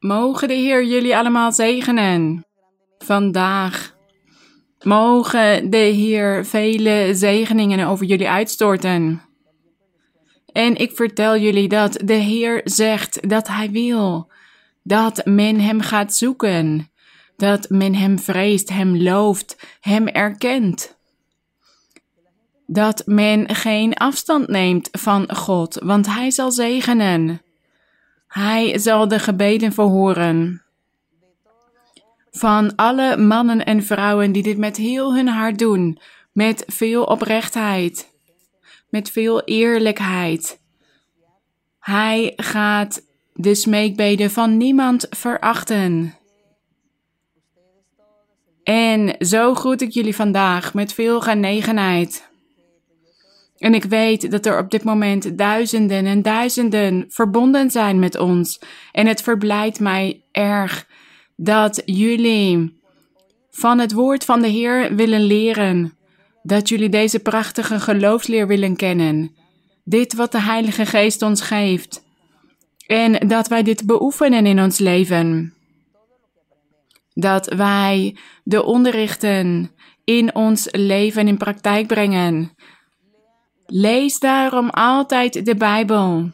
Mogen de Heer jullie allemaal zegenen. Vandaag. Mogen de Heer vele zegeningen over jullie uitstorten. En ik vertel jullie dat de Heer zegt dat Hij wil dat men Hem gaat zoeken, dat men Hem vreest, Hem looft, Hem erkent. Dat men geen afstand neemt van God, want Hij zal zegenen. Hij zal de gebeden verhoren. Van alle mannen en vrouwen die dit met heel hun hart doen, met veel oprechtheid, met veel eerlijkheid. Hij gaat de smeekbeden van niemand verachten. En zo groet ik jullie vandaag met veel genegenheid. En ik weet dat er op dit moment duizenden en duizenden verbonden zijn met ons. En het verblijdt mij erg dat jullie van het woord van de Heer willen leren. Dat jullie deze prachtige geloofsleer willen kennen. Dit wat de Heilige Geest ons geeft. En dat wij dit beoefenen in ons leven. Dat wij de onderrichten in ons leven in praktijk brengen. Lees daarom altijd de Bijbel.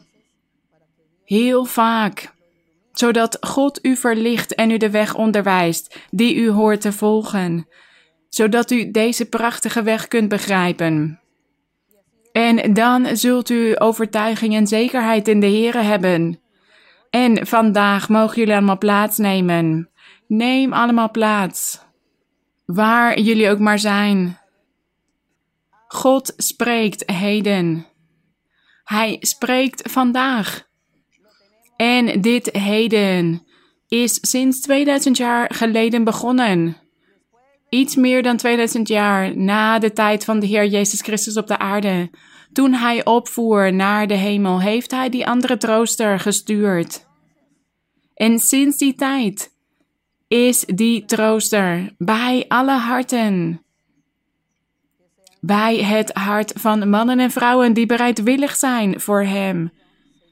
Heel vaak. Zodat God u verlicht en u de weg onderwijst die u hoort te volgen. Zodat u deze prachtige weg kunt begrijpen. En dan zult u overtuiging en zekerheid in de Here hebben. En vandaag mogen jullie allemaal plaatsnemen. Neem allemaal plaats. Waar jullie ook maar zijn. God spreekt heden. Hij spreekt vandaag. En dit heden is sinds 2000 jaar geleden begonnen. Iets meer dan 2000 jaar na de tijd van de Heer Jezus Christus op de aarde. Toen hij opvoer naar de hemel, heeft hij die andere trooster gestuurd. En sinds die tijd is die trooster bij alle harten bij het hart van mannen en vrouwen die bereidwillig zijn voor Hem,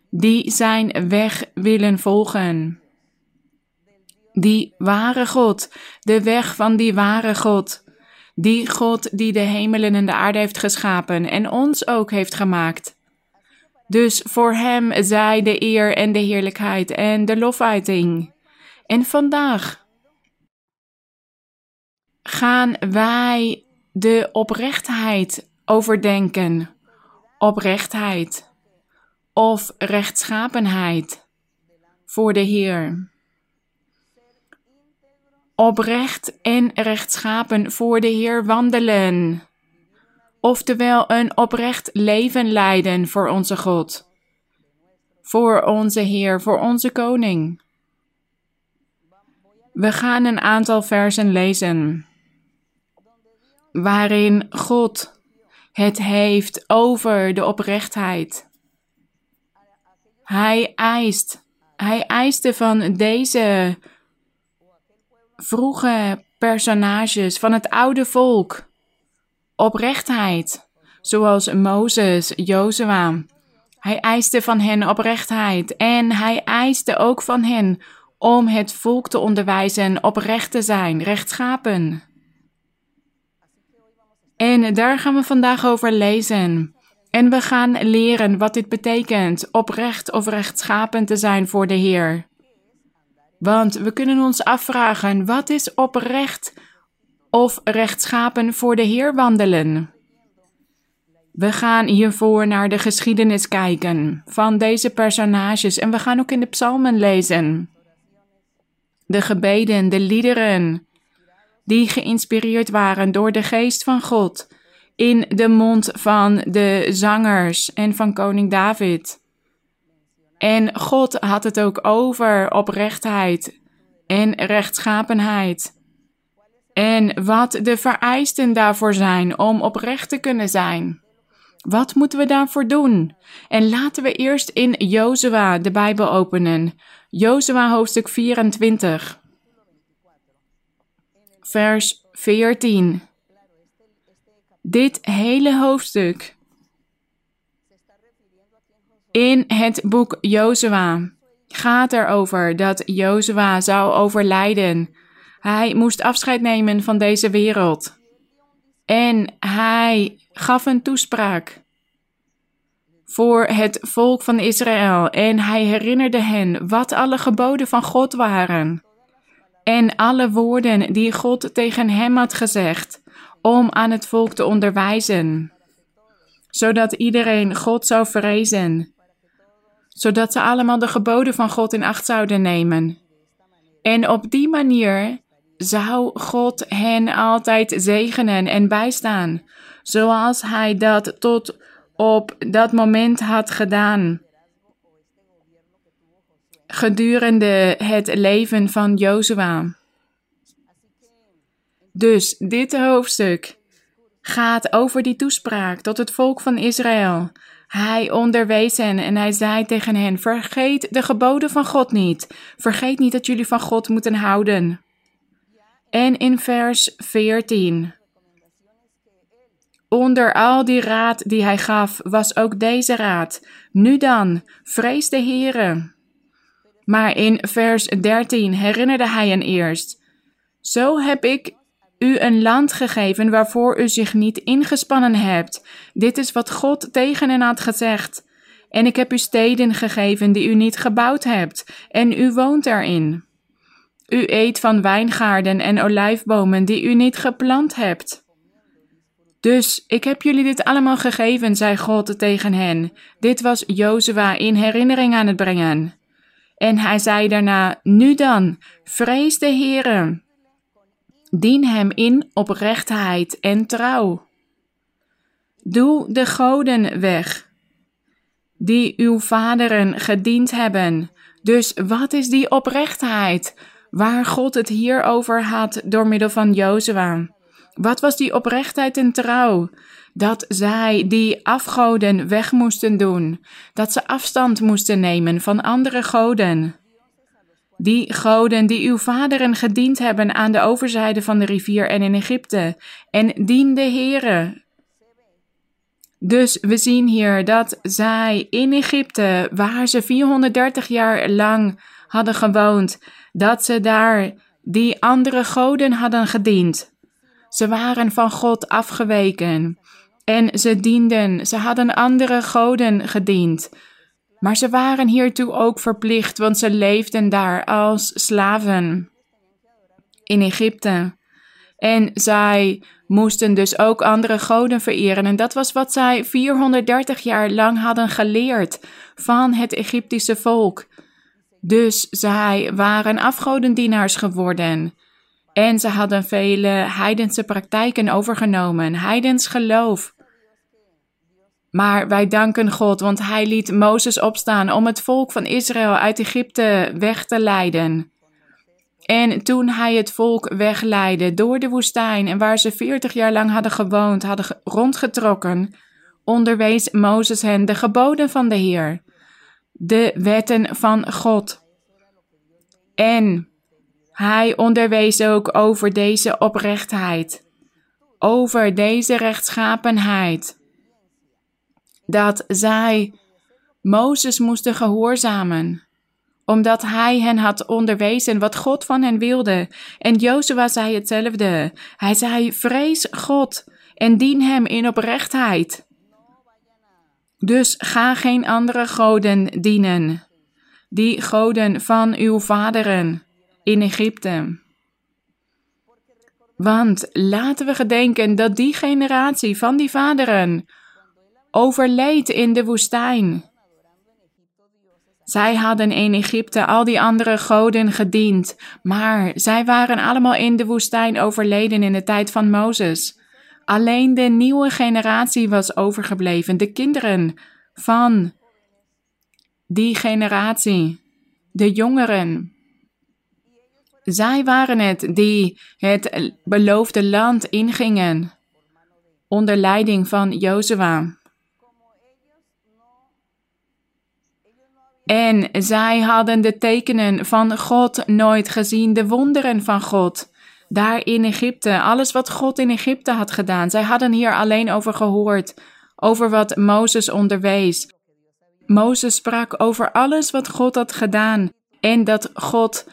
die Zijn weg willen volgen. Die ware God, de weg van die ware God, die God die de hemelen en de aarde heeft geschapen en ons ook heeft gemaakt. Dus voor Hem zij de eer en de heerlijkheid en de lofuiting. En vandaag gaan wij de oprechtheid overdenken. Oprechtheid of rechtschapenheid voor de Heer. Oprecht en rechtschapen voor de Heer wandelen. Oftewel een oprecht leven leiden voor onze God. Voor onze Heer, voor onze Koning. We gaan een aantal versen lezen waarin God het heeft over de oprechtheid. Hij eist, hij eiste van deze vroege personages van het oude volk oprechtheid, zoals Mozes, Jozua. Hij eiste van hen oprechtheid en hij eiste ook van hen om het volk te onderwijzen oprecht te zijn, rechtschapen. En daar gaan we vandaag over lezen. En we gaan leren wat dit betekent oprecht of rechtschapen te zijn voor de Heer. Want we kunnen ons afvragen: wat is oprecht of rechtschapen voor de Heer wandelen? We gaan hiervoor naar de geschiedenis kijken van deze personages en we gaan ook in de psalmen lezen. De gebeden, de liederen, die geïnspireerd waren door de geest van God in de mond van de zangers en van koning David. En God had het ook over oprechtheid en rechtschapenheid. En wat de vereisten daarvoor zijn om oprecht te kunnen zijn. Wat moeten we daarvoor doen? En laten we eerst in Jozua de Bijbel openen. Jozua hoofdstuk 24 vers 14. Dit hele hoofdstuk in het boek Jozua gaat erover dat Jozua zou overlijden. Hij moest afscheid nemen van deze wereld. En hij gaf een toespraak voor het volk van Israël en hij herinnerde hen wat alle geboden van God waren en alle woorden die God tegen hem had gezegd om aan het volk te onderwijzen, zodat iedereen God zou vrezen, zodat ze allemaal de geboden van God in acht zouden nemen. En op die manier zou God hen altijd zegenen en bijstaan, zoals hij dat tot op dat moment had gedaan. Gedurende het leven van Jozua. Dus dit hoofdstuk gaat over die toespraak tot het volk van Israël. Hij onderwees hen en hij zei tegen hen: Vergeet de geboden van God niet. Vergeet niet dat jullie van God moeten houden. En in vers 14. Onder al die raad die hij gaf, was ook deze raad. Nu dan, vrees de Heere. Maar in vers 13 herinnerde hij hen eerst. Zo heb ik u een land gegeven waarvoor u zich niet ingespannen hebt. Dit is wat God tegen hen had gezegd. En ik heb u steden gegeven die u niet gebouwd hebt, en u woont erin. U eet van wijngaarden en olijfbomen die u niet geplant hebt. Dus ik heb jullie dit allemaal gegeven, zei God tegen hen. Dit was Jozua in herinnering aan het brengen. En hij zei daarna: Nu dan, vrees de Heere. Dien hem in oprechtheid en trouw. Doe de goden weg, die uw vaderen gediend hebben. Dus wat is die oprechtheid, waar God het hier over had door middel van Jozua? Wat was die oprechtheid en trouw? Dat zij die afgoden weg moesten doen, dat ze afstand moesten nemen van andere goden. Die goden die uw vaderen gediend hebben aan de overzijde van de rivier en in Egypte, en dien de Heere. Dus we zien hier dat zij in Egypte, waar ze 430 jaar lang hadden gewoond, dat ze daar die andere goden hadden gediend. Ze waren van God afgeweken en ze dienden, ze hadden andere goden gediend. Maar ze waren hiertoe ook verplicht, want ze leefden daar als slaven in Egypte. En zij moesten dus ook andere goden vereren. En dat was wat zij 430 jaar lang hadden geleerd van het Egyptische volk. Dus zij waren afgodendienaars geworden. En ze hadden vele heidense praktijken overgenomen, heidens geloof. Maar wij danken God, want Hij liet Mozes opstaan om het volk van Israël uit Egypte weg te leiden. En toen Hij het volk wegleidde door de woestijn en waar ze veertig jaar lang hadden gewoond, hadden rondgetrokken, onderwees Mozes hen de geboden van de Heer, de wetten van God. En hij onderwees ook over deze oprechtheid, over deze rechtschapenheid, dat zij Mozes moesten gehoorzamen, omdat hij hen had onderwezen wat God van hen wilde. En Jozua zei hetzelfde. Hij zei: Vrees God en dien hem in oprechtheid. Dus ga geen andere goden dienen, die goden van uw vaderen in Egypte. Want laten we gedenken dat die generatie van die vaderen overleed in de woestijn. Zij hadden in Egypte al die andere goden gediend, maar zij waren allemaal in de woestijn overleden in de tijd van Mozes. Alleen de nieuwe generatie was overgebleven, de kinderen van die generatie, de jongeren. Zij waren het die het beloofde land ingingen onder leiding van Jozua. En zij hadden de tekenen van God nooit gezien, de wonderen van God. Daar in Egypte, alles wat God in Egypte had gedaan. Zij hadden hier alleen over gehoord, over wat Mozes onderwees. Mozes sprak over alles wat God had gedaan en dat God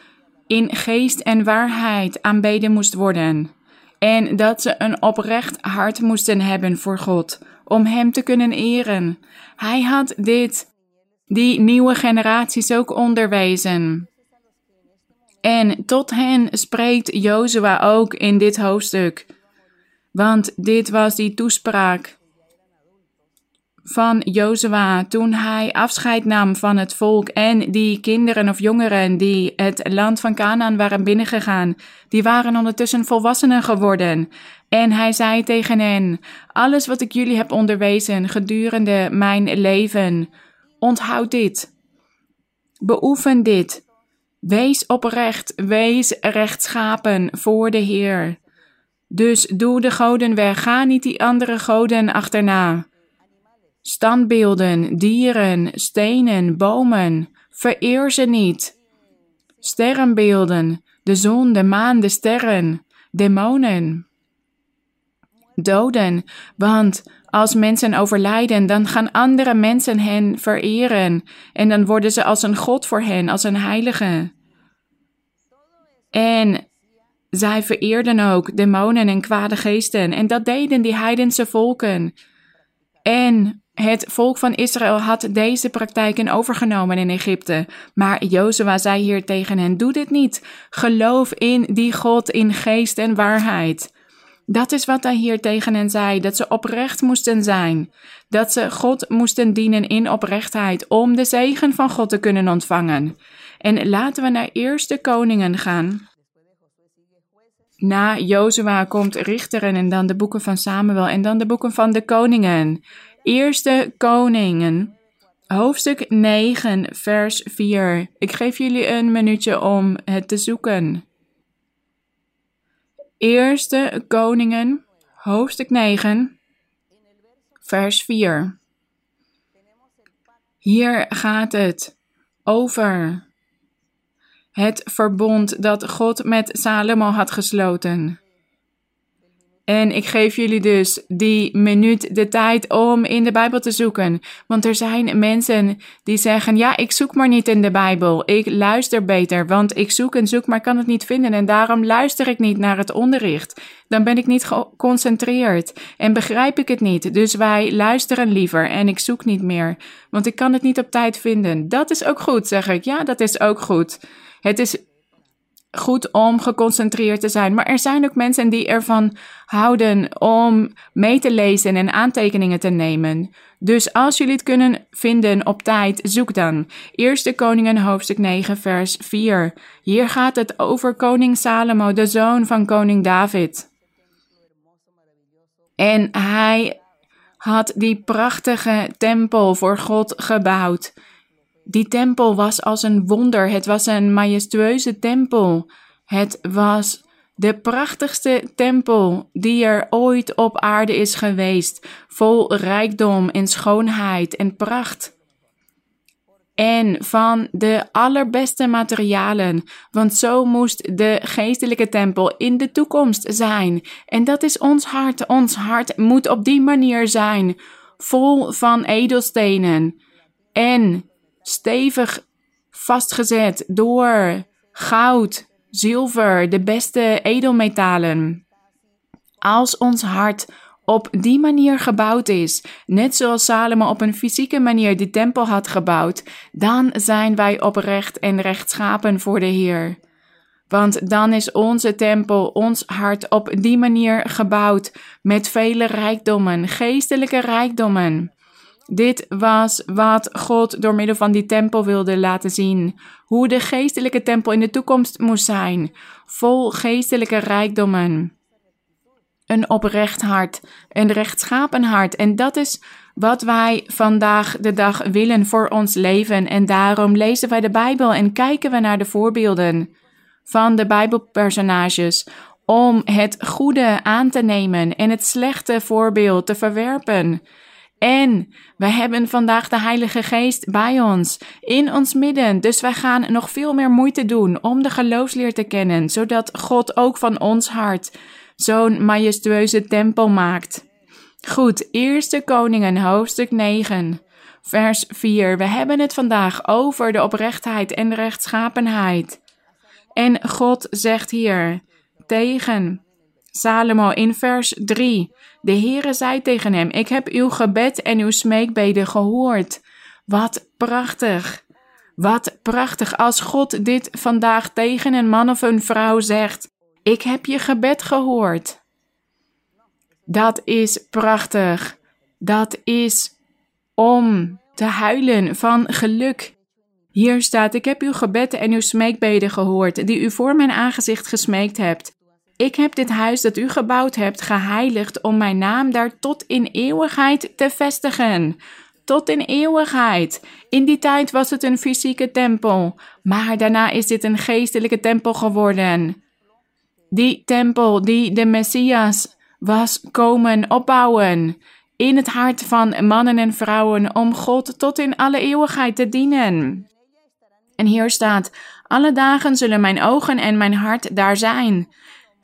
in geest en waarheid aanbeden moest worden. En dat ze een oprecht hart moesten hebben voor God, om Hem te kunnen eren. Hij had dit, die nieuwe generaties ook onderwezen. En tot hen spreekt Jozua ook in dit hoofdstuk. Want dit was die toespraak van Jozua toen hij afscheid nam van het volk en die kinderen of jongeren die het land van Canaan waren binnengegaan, die waren ondertussen volwassenen geworden. En hij zei tegen hen: Alles wat ik jullie heb onderwezen gedurende mijn leven, onthoud dit. Beoefen dit. Wees oprecht, wees rechtschapen voor de Heer. Dus doe de goden weg, ga niet die andere goden achterna. Standbeelden, dieren, stenen, bomen, vereer ze niet. Sterrenbeelden, de zon, de maan, de sterren, demonen. Doden, want als mensen overlijden, dan gaan andere mensen hen vereren en dan worden ze als een god voor hen, als een heilige. En zij vereerden ook demonen en kwade geesten en dat deden die heidense volken. En het volk van Israël had deze praktijken overgenomen in Egypte, maar Jozua zei hier tegen hen: Doe dit niet. Geloof in die God in geest en waarheid. Dat is wat hij hier tegen hen zei: dat ze oprecht moesten zijn, dat ze God moesten dienen in oprechtheid om de zegen van God te kunnen ontvangen. En laten we naar Eerste Koningen gaan. Na Jozua komt Richteren en dan de boeken van Samuel en dan de boeken van de koningen. Eerste Koningen, hoofdstuk 9, vers 4. Ik geef jullie een minuutje om het te zoeken. Eerste Koningen, hoofdstuk 9, vers 4. Hier gaat het over het verbond dat God met Salomo had gesloten. En ik geef jullie dus die minuut de tijd om in de Bijbel te zoeken. Want er zijn mensen die zeggen: Ja, ik zoek maar niet in de Bijbel. Ik luister beter, want ik zoek en zoek, maar kan het niet vinden. En daarom luister ik niet naar het onderricht. Dan ben ik niet geconcentreerd en begrijp ik het niet. Dus wij luisteren liever en ik zoek niet meer, want ik kan het niet op tijd vinden. Dat is ook goed, zeg ik. Ja, dat is ook goed. Het is goed om geconcentreerd te zijn. Maar er zijn ook mensen die ervan houden om mee te lezen en aantekeningen te nemen. Dus als jullie het kunnen vinden op tijd, zoek dan. Eerste Koningen hoofdstuk 9 vers 4. Hier gaat het over koning Salomo, de zoon van koning David. En hij had die prachtige tempel voor God gebouwd. Die tempel was als een wonder. Het was een majestueuze tempel. Het was de prachtigste tempel die er ooit op aarde is geweest, vol rijkdom en schoonheid en pracht. En van de allerbeste materialen, want zo moest de geestelijke tempel in de toekomst zijn. En dat is ons hart. Ons hart moet op die manier zijn, vol van edelstenen en stevig vastgezet door goud, zilver, de beste edelmetalen. Als ons hart op die manier gebouwd is, net zoals Salomo op een fysieke manier die tempel had gebouwd, dan zijn wij oprecht en rechtschapen voor de Heer. Want dan is onze tempel, ons hart op die manier gebouwd met vele rijkdommen, geestelijke rijkdommen. Dit was wat God door middel van die tempel wilde laten zien. Hoe de geestelijke tempel in de toekomst moest zijn, vol geestelijke rijkdommen. Een oprecht hart, een rechtschapen hart. En dat is wat wij vandaag de dag willen voor ons leven. En daarom lezen wij de Bijbel en kijken we naar de voorbeelden van de Bijbelpersonages om het goede aan te nemen en het slechte voorbeeld te verwerpen. En we hebben vandaag de Heilige Geest bij ons, in ons midden. Dus wij gaan nog veel meer moeite doen om de geloofsleer te kennen, zodat God ook van ons hart zo'n majestueuze tempel maakt. Goed, Eerste Koningen, hoofdstuk 9, Vers 4. We hebben het vandaag over de oprechtheid en de rechtschapenheid. En God zegt hier tegen Salomo in vers 3. De Heere zei tegen hem: Ik heb uw gebed en uw smeekbeden gehoord. Wat prachtig. Wat prachtig als God dit vandaag tegen een man of een vrouw zegt. Ik heb je gebed gehoord. Dat is prachtig. Dat is om te huilen van geluk. Hier staat: Ik heb uw gebed en uw smeekbeden gehoord, die u voor mijn aangezicht gesmeekt hebt. Ik heb dit huis dat u gebouwd hebt geheiligd om mijn naam daar tot in eeuwigheid te vestigen. Tot in eeuwigheid. In die tijd was het een fysieke tempel, maar daarna is dit een geestelijke tempel geworden. Die tempel die de Messias was komen opbouwen in het hart van mannen en vrouwen om God tot in alle eeuwigheid te dienen. En hier staat: Alle dagen zullen mijn ogen en mijn hart daar zijn.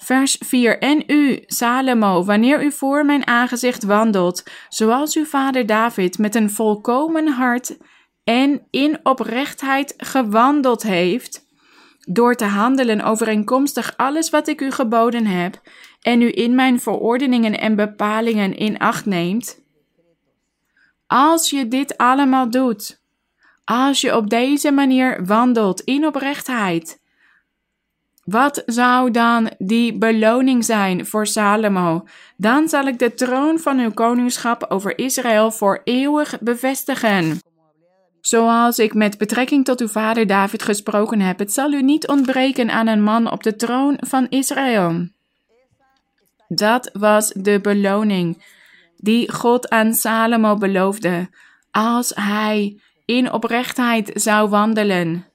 Vers 4. En u, Salomo, wanneer u voor mijn aangezicht wandelt, zoals uw vader David met een volkomen hart en in oprechtheid gewandeld heeft, door te handelen overeenkomstig alles wat ik u geboden heb, en u in mijn verordeningen en bepalingen in acht neemt. Als je dit allemaal doet, als je op deze manier wandelt in oprechtheid, wat zou dan die beloning zijn voor Salomo? Dan zal ik de troon van uw koningschap over Israël voor eeuwig bevestigen. Zoals ik met betrekking tot uw vader David gesproken heb, het zal u niet ontbreken aan een man op de troon van Israël. Dat was de beloning die God aan Salomo beloofde als hij in oprechtheid zou wandelen.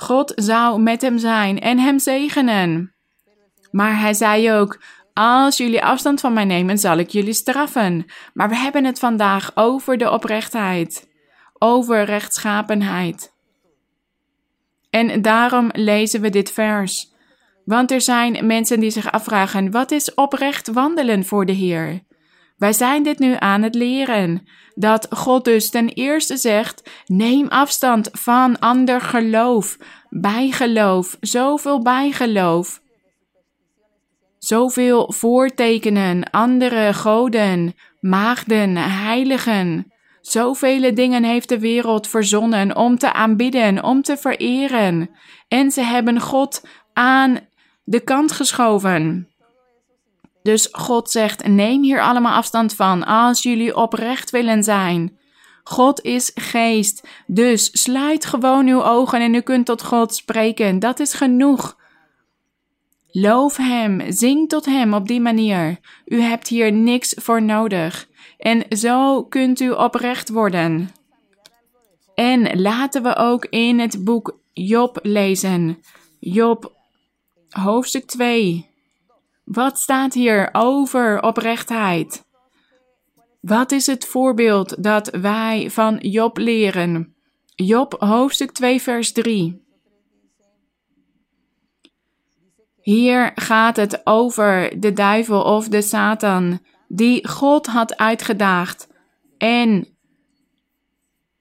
God zou met hem zijn en hem zegenen. Maar hij zei ook: Als jullie afstand van mij nemen, zal ik jullie straffen. Maar we hebben het vandaag over de oprechtheid, over rechtschapenheid. En daarom lezen we dit vers. Want er zijn mensen die zich afvragen: wat is oprecht wandelen voor de Heer? Wij zijn dit nu aan het leren. Dat God dus ten eerste zegt: neem afstand van ander geloof, bijgeloof, zoveel bijgeloof. Zoveel voortekenen, andere goden, maagden, heiligen. Zoveel dingen heeft de wereld verzonnen om te aanbidden, om te vereren. En ze hebben God aan de kant geschoven. Dus God zegt: neem hier allemaal afstand van als jullie oprecht willen zijn. God is geest, dus sluit gewoon uw ogen en u kunt tot God spreken. Dat is genoeg. Loof Hem, zing tot Hem op die manier. U hebt hier niks voor nodig. En zo kunt u oprecht worden. En laten we ook in het boek Job lezen. Job, hoofdstuk 2. Wat staat hier over oprechtheid? Wat is het voorbeeld dat wij van Job leren? Job hoofdstuk 2 vers 3. Hier gaat het over de duivel of de Satan die God had uitgedaagd en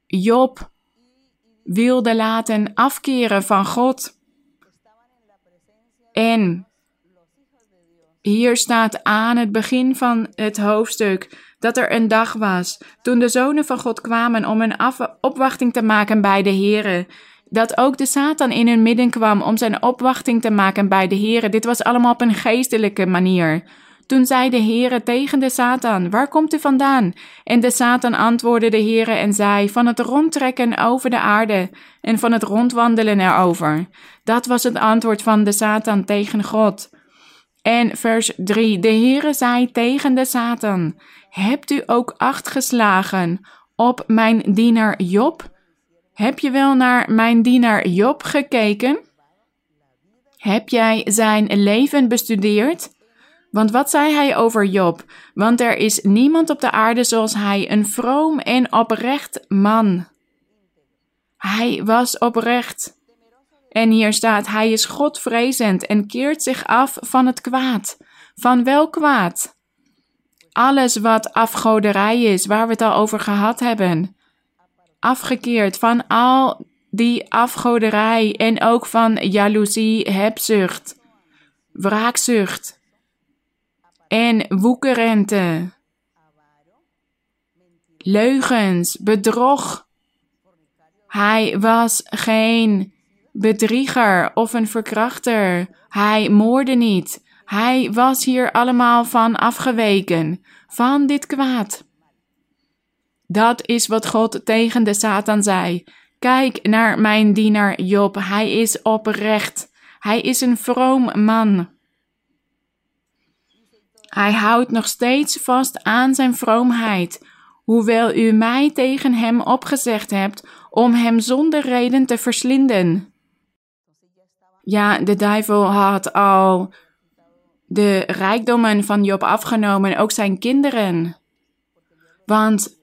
Job wilde laten afkeren van God. En hier staat aan het begin van het hoofdstuk dat er een dag was toen de zonen van God kwamen om een opwachting te maken bij de Here. Dat ook de Satan in hun midden kwam om zijn opwachting te maken bij de Here. Dit was allemaal op een geestelijke manier. Toen zei de Heere tegen de Satan: Waar komt u vandaan? En de Satan antwoordde de Heere en zei: Van het rondtrekken over de aarde en van het rondwandelen erover. Dat was het antwoord van de Satan tegen God. En vers 3: De Heere zei tegen de Satan: Hebt u ook acht geslagen op mijn dienaar Job? Heb je wel naar mijn dienaar Job gekeken? Heb jij zijn leven bestudeerd? Want wat zei hij over Job? Want er is niemand op de aarde zoals hij, een vroom en oprecht man. Hij was oprecht. En hier staat: Hij is Godvrezend en keert zich af van het kwaad. Van welk kwaad? alles wat afgoderij is, waar we het al over gehad hebben. Afgekeerd van al die afgoderij en ook van jaloezie, hebzucht, wraakzucht en woekerente, leugens, bedrog. Hij was geen bedrieger of een verkrachter. Hij moorde niet. Hij was hier allemaal van afgeweken, van dit kwaad. Dat is wat God tegen de Satan zei. Kijk naar mijn dienaar Job, hij is oprecht. Hij is een vroom man. Hij houdt nog steeds vast aan zijn vroomheid, hoewel u mij tegen hem opgezegd hebt om hem zonder reden te verslinden. Ja, de duivel had al de rijkdommen van Job afgenomen, ook zijn kinderen. Want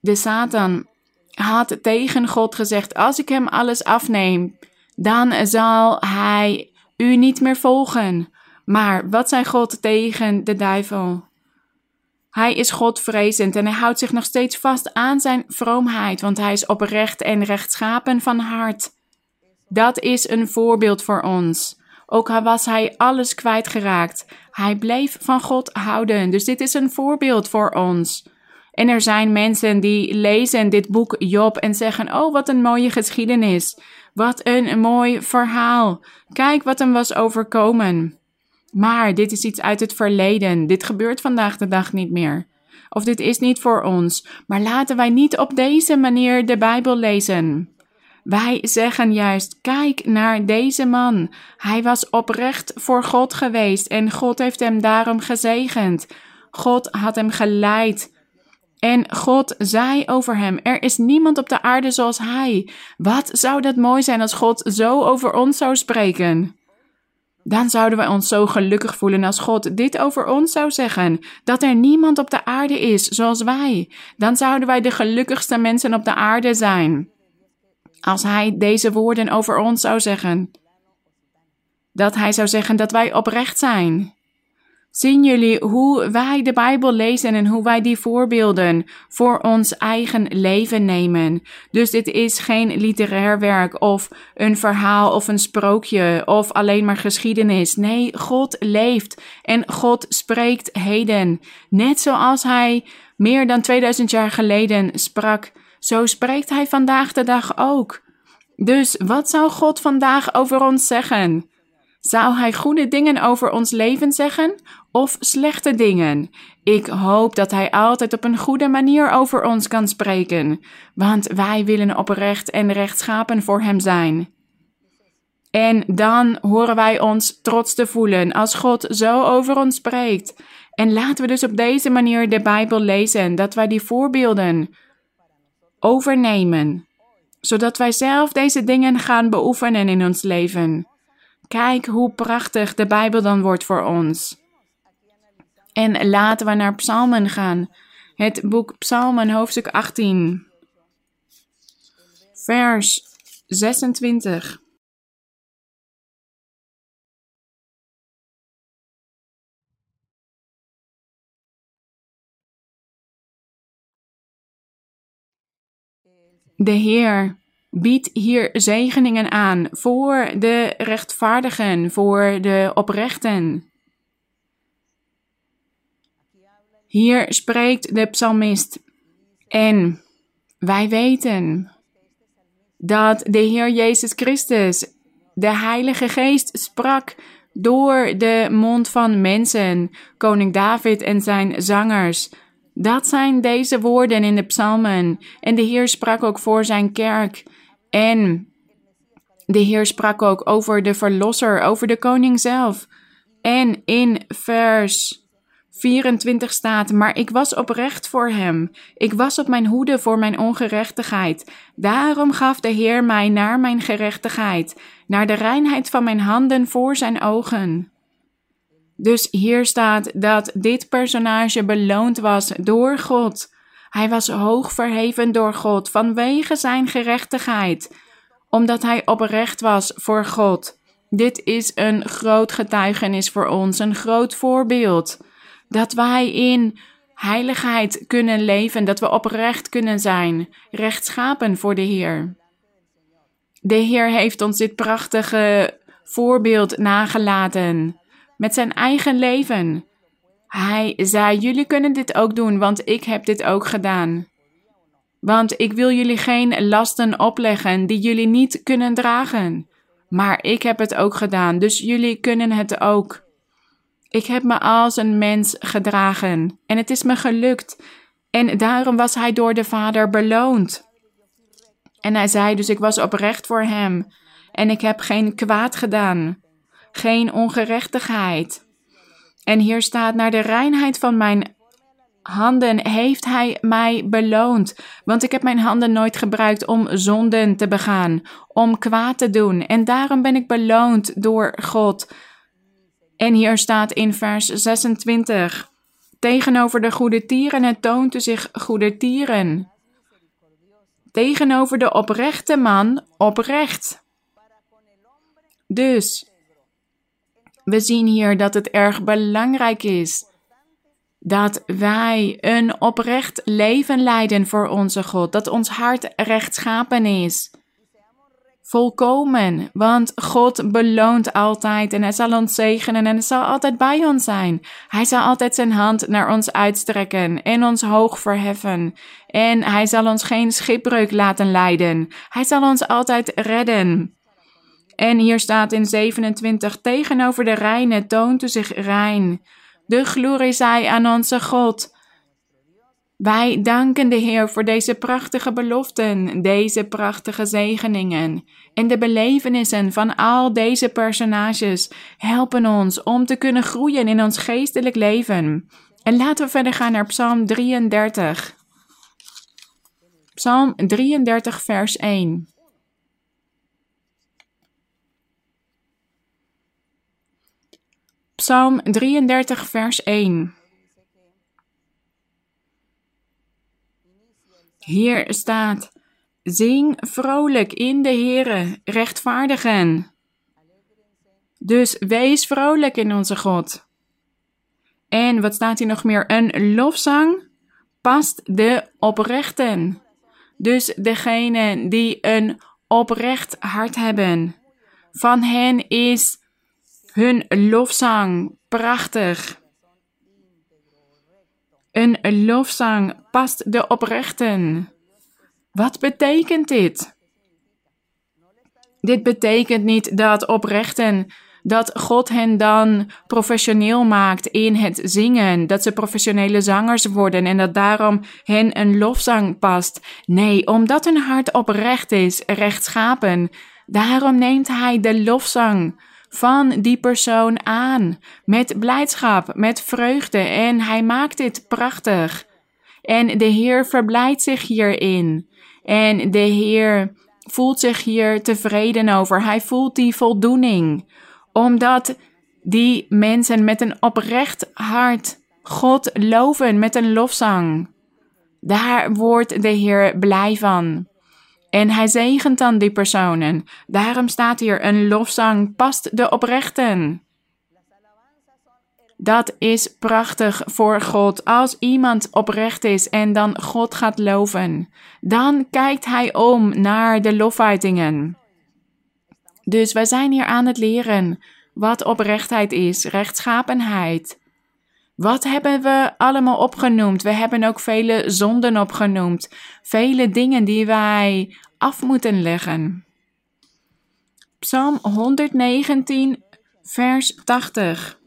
de Satan had tegen God gezegd: Als ik hem alles afneem, dan zal hij u niet meer volgen. Maar wat zei God tegen de duivel? Hij is Godvrezend en hij houdt zich nog steeds vast aan zijn vroomheid, want hij is oprecht en rechtschapen van hart. Dat is een voorbeeld voor ons. Ook was hij alles kwijtgeraakt. Hij bleef van God houden. Dus dit is een voorbeeld voor ons. En er zijn mensen die lezen dit boek Job en zeggen: Oh, wat een mooie geschiedenis. Wat een mooi verhaal. Kijk wat hem was overkomen. Maar dit is iets uit het verleden. Dit gebeurt vandaag de dag niet meer. Of dit is niet voor ons. Maar laten wij niet op deze manier de Bijbel lezen. Wij zeggen juist: kijk naar deze man. Hij was oprecht voor God geweest en God heeft hem daarom gezegend. God had hem geleid. En God zei over hem: Er is niemand op de aarde zoals hij. Wat zou dat mooi zijn als God zo over ons zou spreken? Dan zouden wij ons zo gelukkig voelen als God dit over ons zou zeggen: dat er niemand op de aarde is zoals wij. Dan zouden wij de gelukkigste mensen op de aarde zijn als hij deze woorden over ons zou zeggen. Dat hij zou zeggen dat wij oprecht zijn. Zien jullie hoe wij de Bijbel lezen en hoe wij die voorbeelden voor ons eigen leven nemen? Dus dit is geen literair werk of een verhaal of een sprookje of alleen maar geschiedenis. Nee, God leeft en God spreekt heden. Net zoals hij meer dan 2000 jaar geleden sprak zo spreekt Hij vandaag de dag ook. Dus wat zou God vandaag over ons zeggen? Zou Hij goede dingen over ons leven zeggen of slechte dingen? Ik hoop dat Hij altijd op een goede manier over ons kan spreken, want wij willen oprecht en rechtschapen voor Hem zijn. En dan horen wij ons trots te voelen als God zo over ons spreekt. En laten we dus op deze manier de Bijbel lezen, dat wij die voorbeelden overnemen, zodat wij zelf deze dingen gaan beoefenen in ons leven. Kijk hoe prachtig de Bijbel dan wordt voor ons. En laten we naar Psalmen gaan. Het boek Psalmen, hoofdstuk 18, vers 26. De Heer biedt hier zegeningen aan voor de rechtvaardigen, voor de oprechten. Hier spreekt de psalmist en wij weten dat de Heer Jezus Christus, de Heilige Geest, sprak door de mond van mensen, koning David en zijn zangers dat zijn deze woorden in de psalmen. En de Heer sprak ook voor zijn kerk. En de Heer sprak ook over de Verlosser, over de koning zelf. En in vers 24 staat: Maar ik was oprecht voor hem. Ik was op mijn hoede voor mijn ongerechtigheid. Daarom gaf de Heer mij naar mijn gerechtigheid, naar de reinheid van mijn handen voor zijn ogen. Dus hier staat dat dit personage beloond was door God. Hij was hoog verheven door God vanwege zijn gerechtigheid, omdat hij oprecht was voor God. Dit is een groot getuigenis voor ons, een groot voorbeeld. Dat wij in heiligheid kunnen leven, dat we oprecht kunnen zijn, rechtschapen voor de Heer. De Heer heeft ons dit prachtige voorbeeld nagelaten met zijn eigen leven. Hij zei: Jullie kunnen dit ook doen, want ik heb dit ook gedaan. Want ik wil jullie geen lasten opleggen die jullie niet kunnen dragen. Maar ik heb het ook gedaan, dus jullie kunnen het ook. Ik heb me als een mens gedragen en het is me gelukt. En daarom was hij door de Vader beloond. En hij zei dus: Ik was oprecht voor hem en ik heb geen kwaad gedaan, geen ongerechtigheid. En hier staat: Naar de reinheid van mijn handen heeft hij mij beloond. Want ik heb mijn handen nooit gebruikt om zonden te begaan, om kwaad te doen. En daarom ben ik beloond door God. En hier staat in vers 26: Tegenover de goede tieren het toont zich goede tieren. Tegenover de oprechte man oprecht. Dus we zien hier dat het erg belangrijk is dat wij een oprecht leven leiden voor onze God, dat ons hart rechtschapen is. Volkomen, want God beloont altijd en Hij zal ons zegenen en Hij zal altijd bij ons zijn. Hij zal altijd zijn hand naar ons uitstrekken en ons hoog verheffen. En Hij zal ons geen schipbreuk laten leiden. Hij zal ons altijd redden. En hier staat in 27, tegenover de reine toont zich rein. De glorie zij aan onze God. Wij danken de Heer voor deze prachtige beloften, deze prachtige zegeningen. En de belevenissen van al deze personages helpen ons om te kunnen groeien in ons geestelijk leven. En laten we verder gaan naar Psalm 33. Psalm 33, vers 1. Psalm 33, vers 1. Hier staat: Zing vrolijk in de Heere, rechtvaardigen. Dus wees vrolijk in onze God. En wat staat hier nog meer? Een lofzang past de oprechten. Dus degene die een oprecht hart hebben. Van hen is hun lofzang prachtig. Een lofzang past de oprechten. Wat betekent dit? Dit betekent niet dat oprechten dat God hen dan professioneel maakt in het zingen, dat ze professionele zangers worden en dat daarom hen een lofzang past. Nee, omdat hun hart oprecht is, rechtschapen, daarom neemt Hij de lofzang van die persoon aan. Met blijdschap, met vreugde. En hij maakt dit prachtig. En de Heer verblijdt zich hierin. En de Heer voelt zich hier tevreden over. Hij voelt die voldoening. Omdat die mensen met een oprecht hart God loven met een lofzang. Daar wordt de Heer blij van. En hij zegent dan die personen. Daarom staat hier: een lofzang past de oprechten. Dat is prachtig voor God. Als iemand oprecht is en dan God gaat loven, dan kijkt hij om naar de lofuitingen. Dus wij zijn hier aan het leren wat oprechtheid is, rechtschapenheid. Wat hebben we allemaal opgenoemd? We hebben ook vele zonden opgenoemd. Vele dingen die wij af moeten leggen. Psalm 119, vers 80.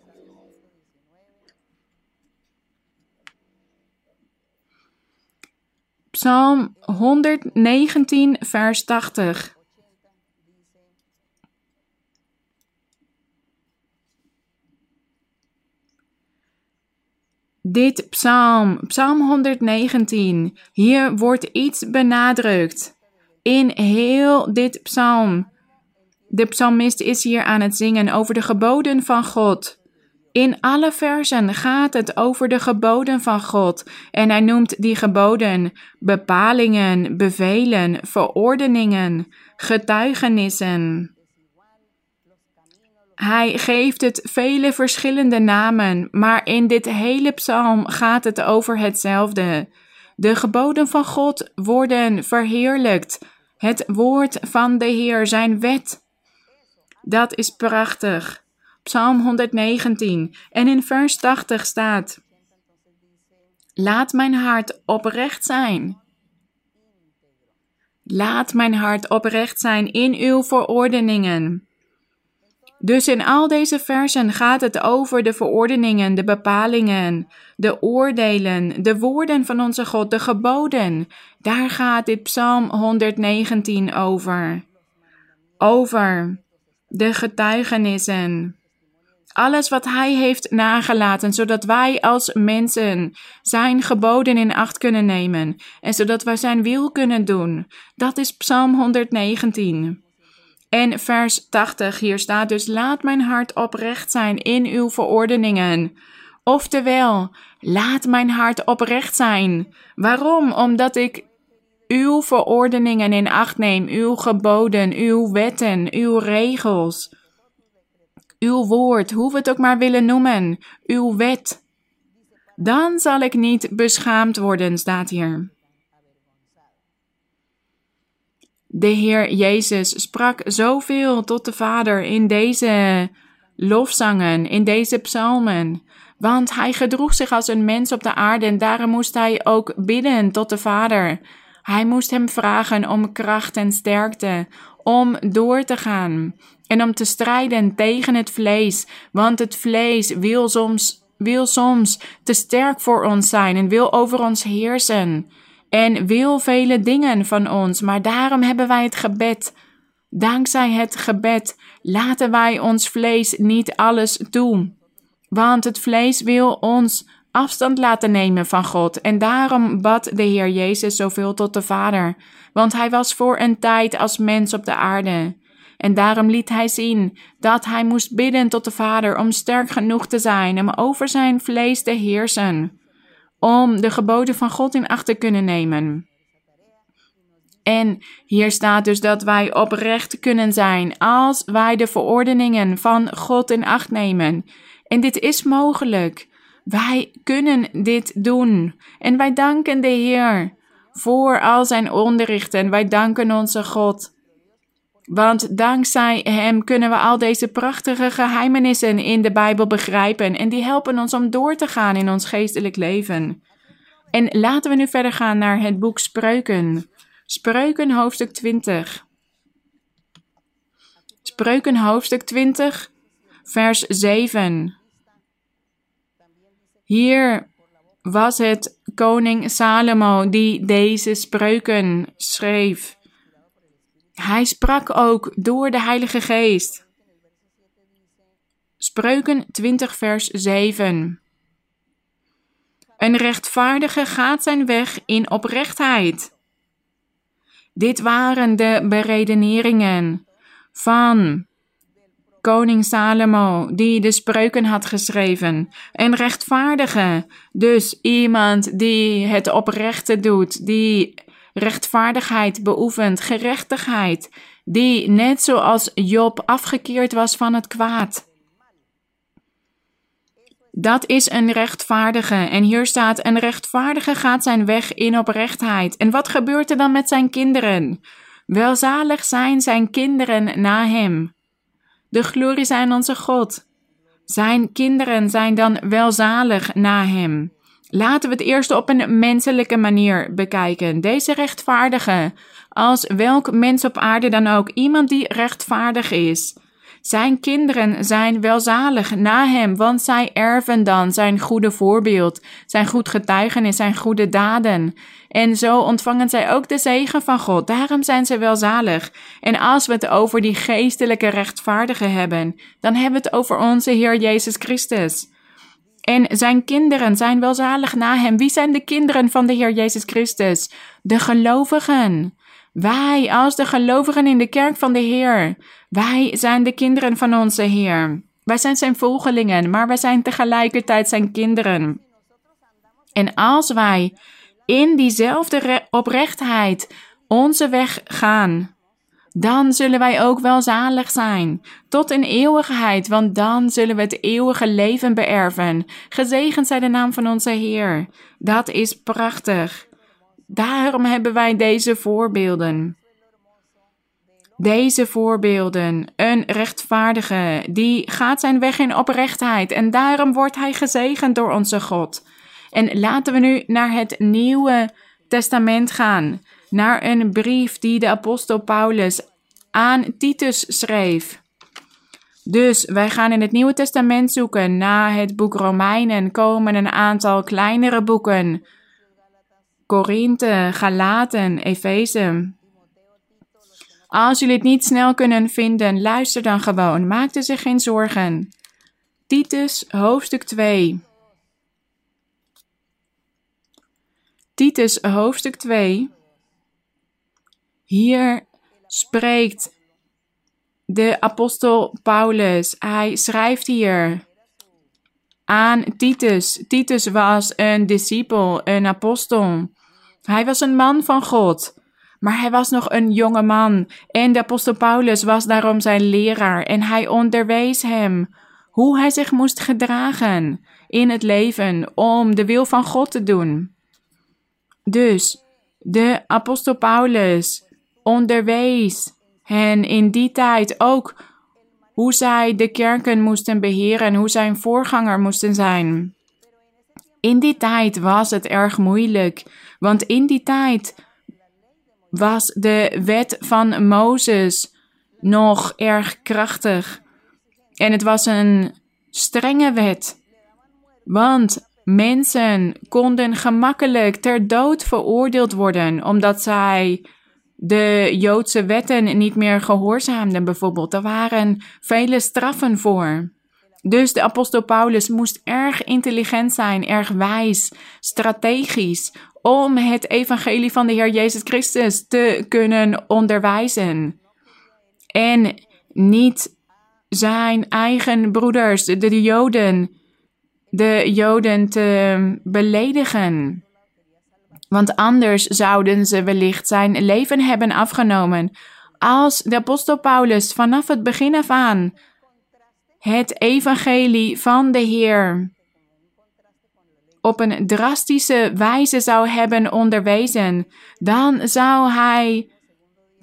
Psalm 119, vers 80. Dit psalm, psalm 119, hier wordt iets benadrukt. In heel dit psalm. De psalmist is hier aan het zingen over de geboden van God. In alle versen gaat het over de geboden van God en hij noemt die geboden bepalingen, bevelen, verordeningen, getuigenissen. Hij geeft het vele verschillende namen, maar in dit hele psalm gaat het over hetzelfde. De geboden van God worden verheerlijkt. Het woord van de Heer, zijn wet. Dat is prachtig. Psalm 119. En in vers 80 staat: Laat mijn hart oprecht zijn. Laat mijn hart oprecht zijn in uw verordeningen. Dus in al deze versen gaat het over de verordeningen, de bepalingen, de oordelen, de woorden van onze God, de geboden. Daar gaat dit Psalm 119 over. Over de getuigenissen. Alles wat Hij heeft nagelaten, zodat wij als mensen Zijn geboden in acht kunnen nemen en zodat wij Zijn wil kunnen doen. Dat is Psalm 119. En vers 80, hier staat dus: Laat mijn hart oprecht zijn in uw verordeningen. Oftewel, laat mijn hart oprecht zijn. Waarom? Omdat ik uw verordeningen in acht neem, uw geboden, uw wetten, uw regels, uw woord, hoe we het ook maar willen noemen, uw wet. Dan zal ik niet beschaamd worden, staat hier. De Heer Jezus sprak zoveel tot de Vader in deze lofzangen, in deze psalmen. Want hij gedroeg zich als een mens op de aarde en daarom moest hij ook bidden tot de Vader. Hij moest hem vragen om kracht en sterkte, om door te gaan en om te strijden tegen het vlees, want het vlees wil soms, wil soms te sterk voor ons zijn en wil over ons heersen en wil vele dingen van ons, maar daarom hebben wij het gebed. Dankzij het gebed laten wij ons vlees niet alles doen. Want het vlees wil ons afstand laten nemen van God. En daarom bad de Heer Jezus zoveel tot de Vader. Want hij was voor een tijd als mens op de aarde. En daarom liet hij zien dat hij moest bidden tot de Vader om sterk genoeg te zijn om over zijn vlees te heersen om de geboden van God in acht te kunnen nemen. En hier staat dus dat wij oprecht kunnen zijn als wij de verordeningen van God in acht nemen. En dit is mogelijk. Wij kunnen dit doen. En wij danken de Heer voor al zijn onderrichten. Wij danken onze God want dankzij Hem kunnen we al deze prachtige geheimenissen in de Bijbel begrijpen en die helpen ons om door te gaan in ons geestelijk leven. En laten we nu verder gaan naar het boek Spreuken. Spreuken hoofdstuk 20. Spreuken hoofdstuk 20, vers 7. Hier was het koning Salomo die deze spreuken schreef. Hij sprak ook door de Heilige Geest. Spreuken 20, vers 7. Een rechtvaardige gaat zijn weg in oprechtheid. Dit waren de beredeneringen van koning Salomo, die de spreuken had geschreven. Een rechtvaardige, dus iemand die het oprechte doet, die rechtvaardigheid beoefent, gerechtigheid, die net zoals Job afgekeerd was van het kwaad. Dat is een rechtvaardige. En hier staat: een rechtvaardige gaat zijn weg in oprechtheid. En wat gebeurt er dan met zijn kinderen? Welzalig zijn zijn kinderen na hem. De glorie zijn onze God. Zijn kinderen zijn dan welzalig na hem. Laten we het eerst op een menselijke manier bekijken. Deze rechtvaardige, als welk mens op aarde dan ook, iemand die rechtvaardig is. Zijn kinderen zijn welzalig na hem, want zij erven dan zijn goede voorbeeld, zijn goed getuigenis, zijn goede daden. En zo ontvangen zij ook de zegen van God. Daarom zijn ze welzalig. En als we het over die geestelijke rechtvaardige hebben, dan hebben we het over onze Heer Jezus Christus. En zijn kinderen zijn welzalig na hem. Wie zijn de kinderen van de Heer Jezus Christus? De gelovigen. Wij, als de gelovigen in de kerk van de Heer, wij zijn de kinderen van onze Heer. Wij zijn zijn volgelingen, maar wij zijn tegelijkertijd zijn kinderen. En als wij in diezelfde oprechtheid onze weg gaan, dan zullen wij ook wel zalig zijn, tot in eeuwigheid, want dan zullen we het eeuwige leven beërven. Gezegend zij de naam van onze Heer. Dat is prachtig. Daarom hebben wij deze voorbeelden. Deze voorbeelden. Een rechtvaardige, die gaat zijn weg in oprechtheid en daarom wordt hij gezegend door onze God. En laten we nu naar het Nieuwe Testament gaan, naar een brief die de apostel Paulus aan Titus schreef. Dus wij gaan in het Nieuwe Testament zoeken. Na het boek Romeinen komen een aantal kleinere boeken. Korinthe, Galaten, Efeze. Als jullie het niet snel kunnen vinden, luister dan gewoon. Maak er zich geen zorgen. Titus, hoofdstuk 2. Titus, hoofdstuk 2. Hier spreekt de apostel Paulus. Hij schrijft hier aan Titus. Titus was een discipel, een apostel. Hij was een man van God. Maar hij was nog een jonge man en de apostel Paulus was daarom zijn leraar en hij onderwees hem hoe hij zich moest gedragen in het leven om de wil van God te doen. Dus de apostel Paulus onderwees hen in die tijd ook hoe zij de kerken moesten beheren en hoe zijn voorganger moesten zijn. In die tijd was het erg moeilijk, want in die tijd was de wet van Mozes nog erg krachtig. En het was een strenge wet. Want mensen konden gemakkelijk ter dood veroordeeld worden omdat zij de Joodse wetten niet meer gehoorzaamden, bijvoorbeeld. Er waren vele straffen voor. Dus de apostel Paulus moest erg intelligent zijn, erg wijs, strategisch, om het evangelie van de Heer Jezus Christus te kunnen onderwijzen. En niet zijn eigen broeders, de, de Joden, de Joden te beledigen. Want anders zouden ze wellicht zijn leven hebben afgenomen. Als de apostel Paulus vanaf het begin af aan het evangelie van de Heer op een drastische wijze zou hebben onderwezen, dan zou hij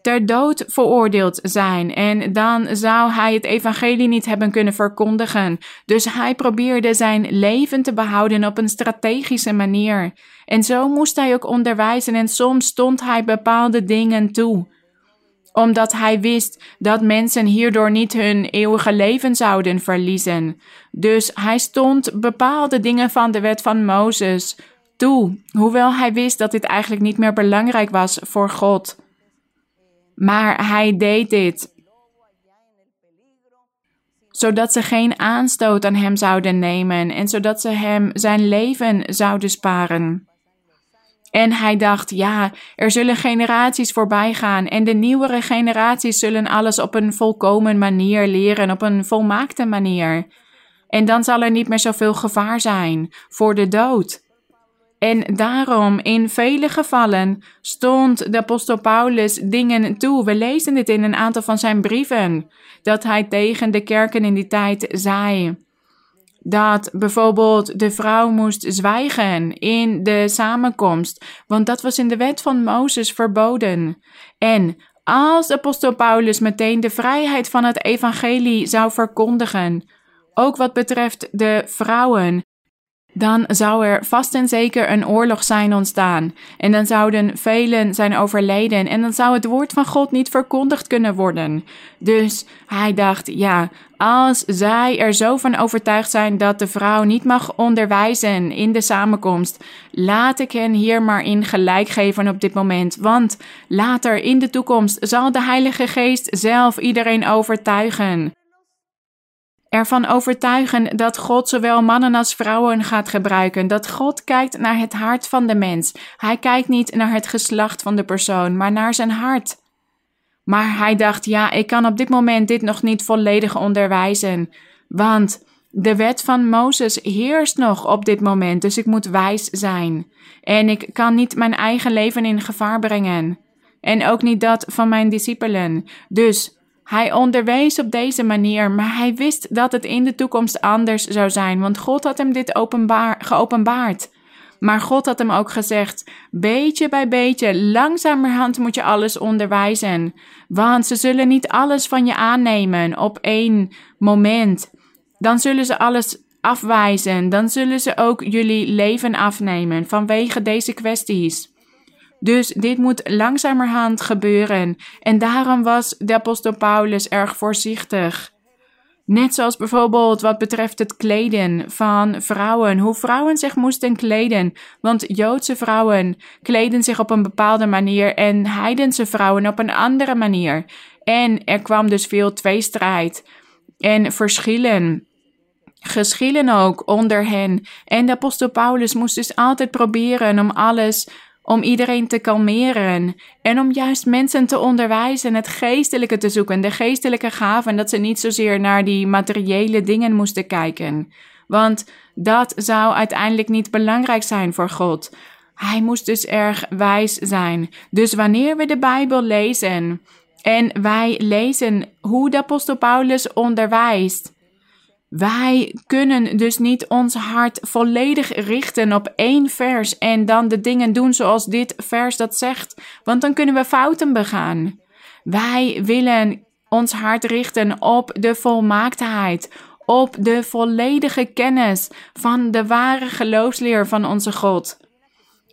ter dood veroordeeld zijn en dan zou hij het evangelie niet hebben kunnen verkondigen. Dus hij probeerde zijn leven te behouden op een strategische manier. En zo moest hij ook onderwijzen en soms stond hij bepaalde dingen toe omdat hij wist dat mensen hierdoor niet hun eeuwige leven zouden verliezen. Dus hij stond bepaalde dingen van de wet van Mozes toe, hoewel hij wist dat dit eigenlijk niet meer belangrijk was voor God. Maar hij deed dit zodat ze geen aanstoot aan hem zouden nemen en zodat ze hem zijn leven zouden sparen. En hij dacht, ja, er zullen generaties voorbij gaan en de nieuwere generaties zullen alles op een volkomen manier leren, op een volmaakte manier. En dan zal er niet meer zoveel gevaar zijn voor de dood. En daarom, in vele gevallen, stond de apostel Paulus dingen toe. We lezen dit in een aantal van zijn brieven, dat hij tegen de kerken in die tijd zei dat bijvoorbeeld de vrouw moest zwijgen in de samenkomst, want dat was in de wet van Mozes verboden. En als apostel Paulus meteen de vrijheid van het evangelie zou verkondigen, ook wat betreft de vrouwen, dan zou er vast en zeker een oorlog zijn ontstaan. En dan zouden velen zijn overleden. En dan zou het woord van God niet verkondigd kunnen worden. Dus hij dacht: ja, als zij er zo van overtuigd zijn dat de vrouw niet mag onderwijzen in de samenkomst, laat ik hen hier maar in gelijk geven op dit moment. Want later in de toekomst zal de Heilige Geest zelf iedereen overtuigen ervan overtuigen dat God zowel mannen als vrouwen gaat gebruiken. Dat God kijkt naar het hart van de mens. Hij kijkt niet naar het geslacht van de persoon, maar naar zijn hart. Maar hij dacht: ja, ik kan op dit moment dit nog niet volledig onderwijzen, want de wet van Mozes heerst nog op dit moment, dus ik moet wijs zijn. En ik kan niet mijn eigen leven in gevaar brengen. en ook niet dat van mijn discipelen. Dus hij onderwees op deze manier, maar hij wist dat het in de toekomst anders zou zijn, want God had hem dit openbaar, geopenbaard. Maar God had hem ook gezegd: beetje bij beetje, langzamerhand moet je alles onderwijzen. Want ze zullen niet alles van je aannemen op één moment. Dan zullen ze alles afwijzen. Dan zullen ze ook jullie leven afnemen vanwege deze kwesties. Dus dit moet langzamerhand gebeuren. En daarom was de apostel Paulus erg voorzichtig. Net zoals bijvoorbeeld wat betreft het kleden van vrouwen, hoe vrouwen zich moesten kleden. Want Joodse vrouwen kleden zich op een bepaalde manier en heidense vrouwen op een andere manier. En er kwam dus veel tweestrijd en verschillen. Geschillen ook onder hen. En de apostel Paulus moest dus altijd proberen om alles om iedereen te kalmeren en om juist mensen te onderwijzen, het geestelijke te zoeken, de geestelijke gaven, dat ze niet zozeer naar die materiële dingen moesten kijken. Want dat zou uiteindelijk niet belangrijk zijn voor God. Hij moest dus erg wijs zijn. Dus wanneer we de Bijbel lezen en wij lezen hoe de apostel Paulus onderwijst, wij kunnen dus niet ons hart volledig richten op één vers en dan de dingen doen zoals dit vers dat zegt, want dan kunnen we fouten begaan. Wij willen ons hart richten op de volmaaktheid, op de volledige kennis van de ware geloofsleer van onze God.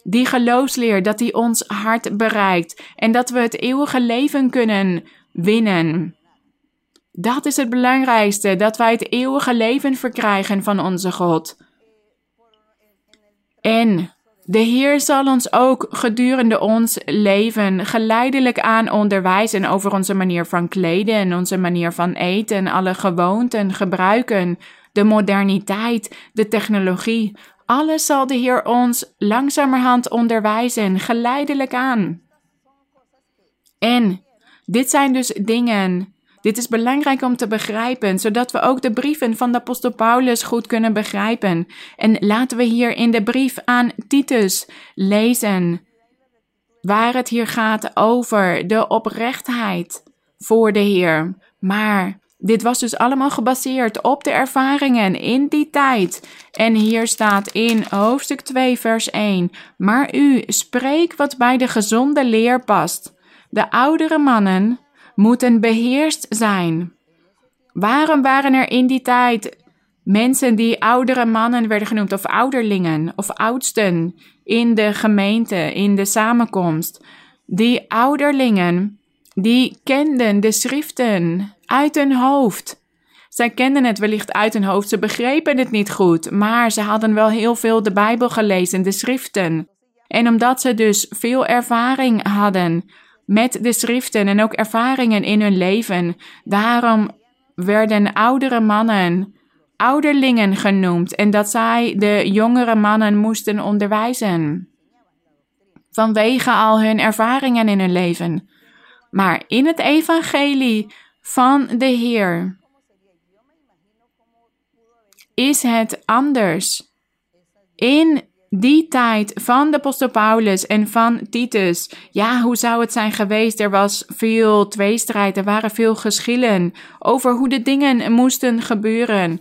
Die geloofsleer dat die ons hart bereikt en dat we het eeuwige leven kunnen winnen. Dat is het belangrijkste, dat wij het eeuwige leven verkrijgen van onze God. En de Heer zal ons ook gedurende ons leven geleidelijk aan onderwijzen over onze manier van kleden en onze manier van eten, alle gewoonten, gebruiken, de moderniteit, de technologie. Alles zal de Heer ons langzamerhand onderwijzen, geleidelijk aan. En dit zijn dus dingen dit is belangrijk om te begrijpen, zodat we ook de brieven van de apostel Paulus goed kunnen begrijpen. En laten we hier in de brief aan Titus lezen waar het hier gaat over de oprechtheid voor de Heer. Maar dit was dus allemaal gebaseerd op de ervaringen in die tijd. En hier staat in hoofdstuk 2, vers 1: Maar u spreek wat bij de gezonde leer past. De oudere mannen moeten beheerst zijn. Waarom waren er in die tijd mensen die oudere mannen werden genoemd, of ouderlingen, of oudsten in de gemeente, in de samenkomst? Die ouderlingen, die kenden de schriften uit hun hoofd. Zij kenden het wellicht uit hun hoofd, ze begrepen het niet goed, maar ze hadden wel heel veel de Bijbel gelezen, de schriften. En omdat ze dus veel ervaring hadden, met de schriften en ook ervaringen in hun leven. Daarom werden oudere mannen ouderlingen genoemd en dat zij de jongere mannen moesten onderwijzen. Vanwege al hun ervaringen in hun leven. Maar in het evangelie van de Heer is het anders. In die tijd van de apostel Paulus en van Titus, ja, hoe zou het zijn geweest? Er was veel tweestrijd, er waren veel geschillen over hoe de dingen moesten gebeuren.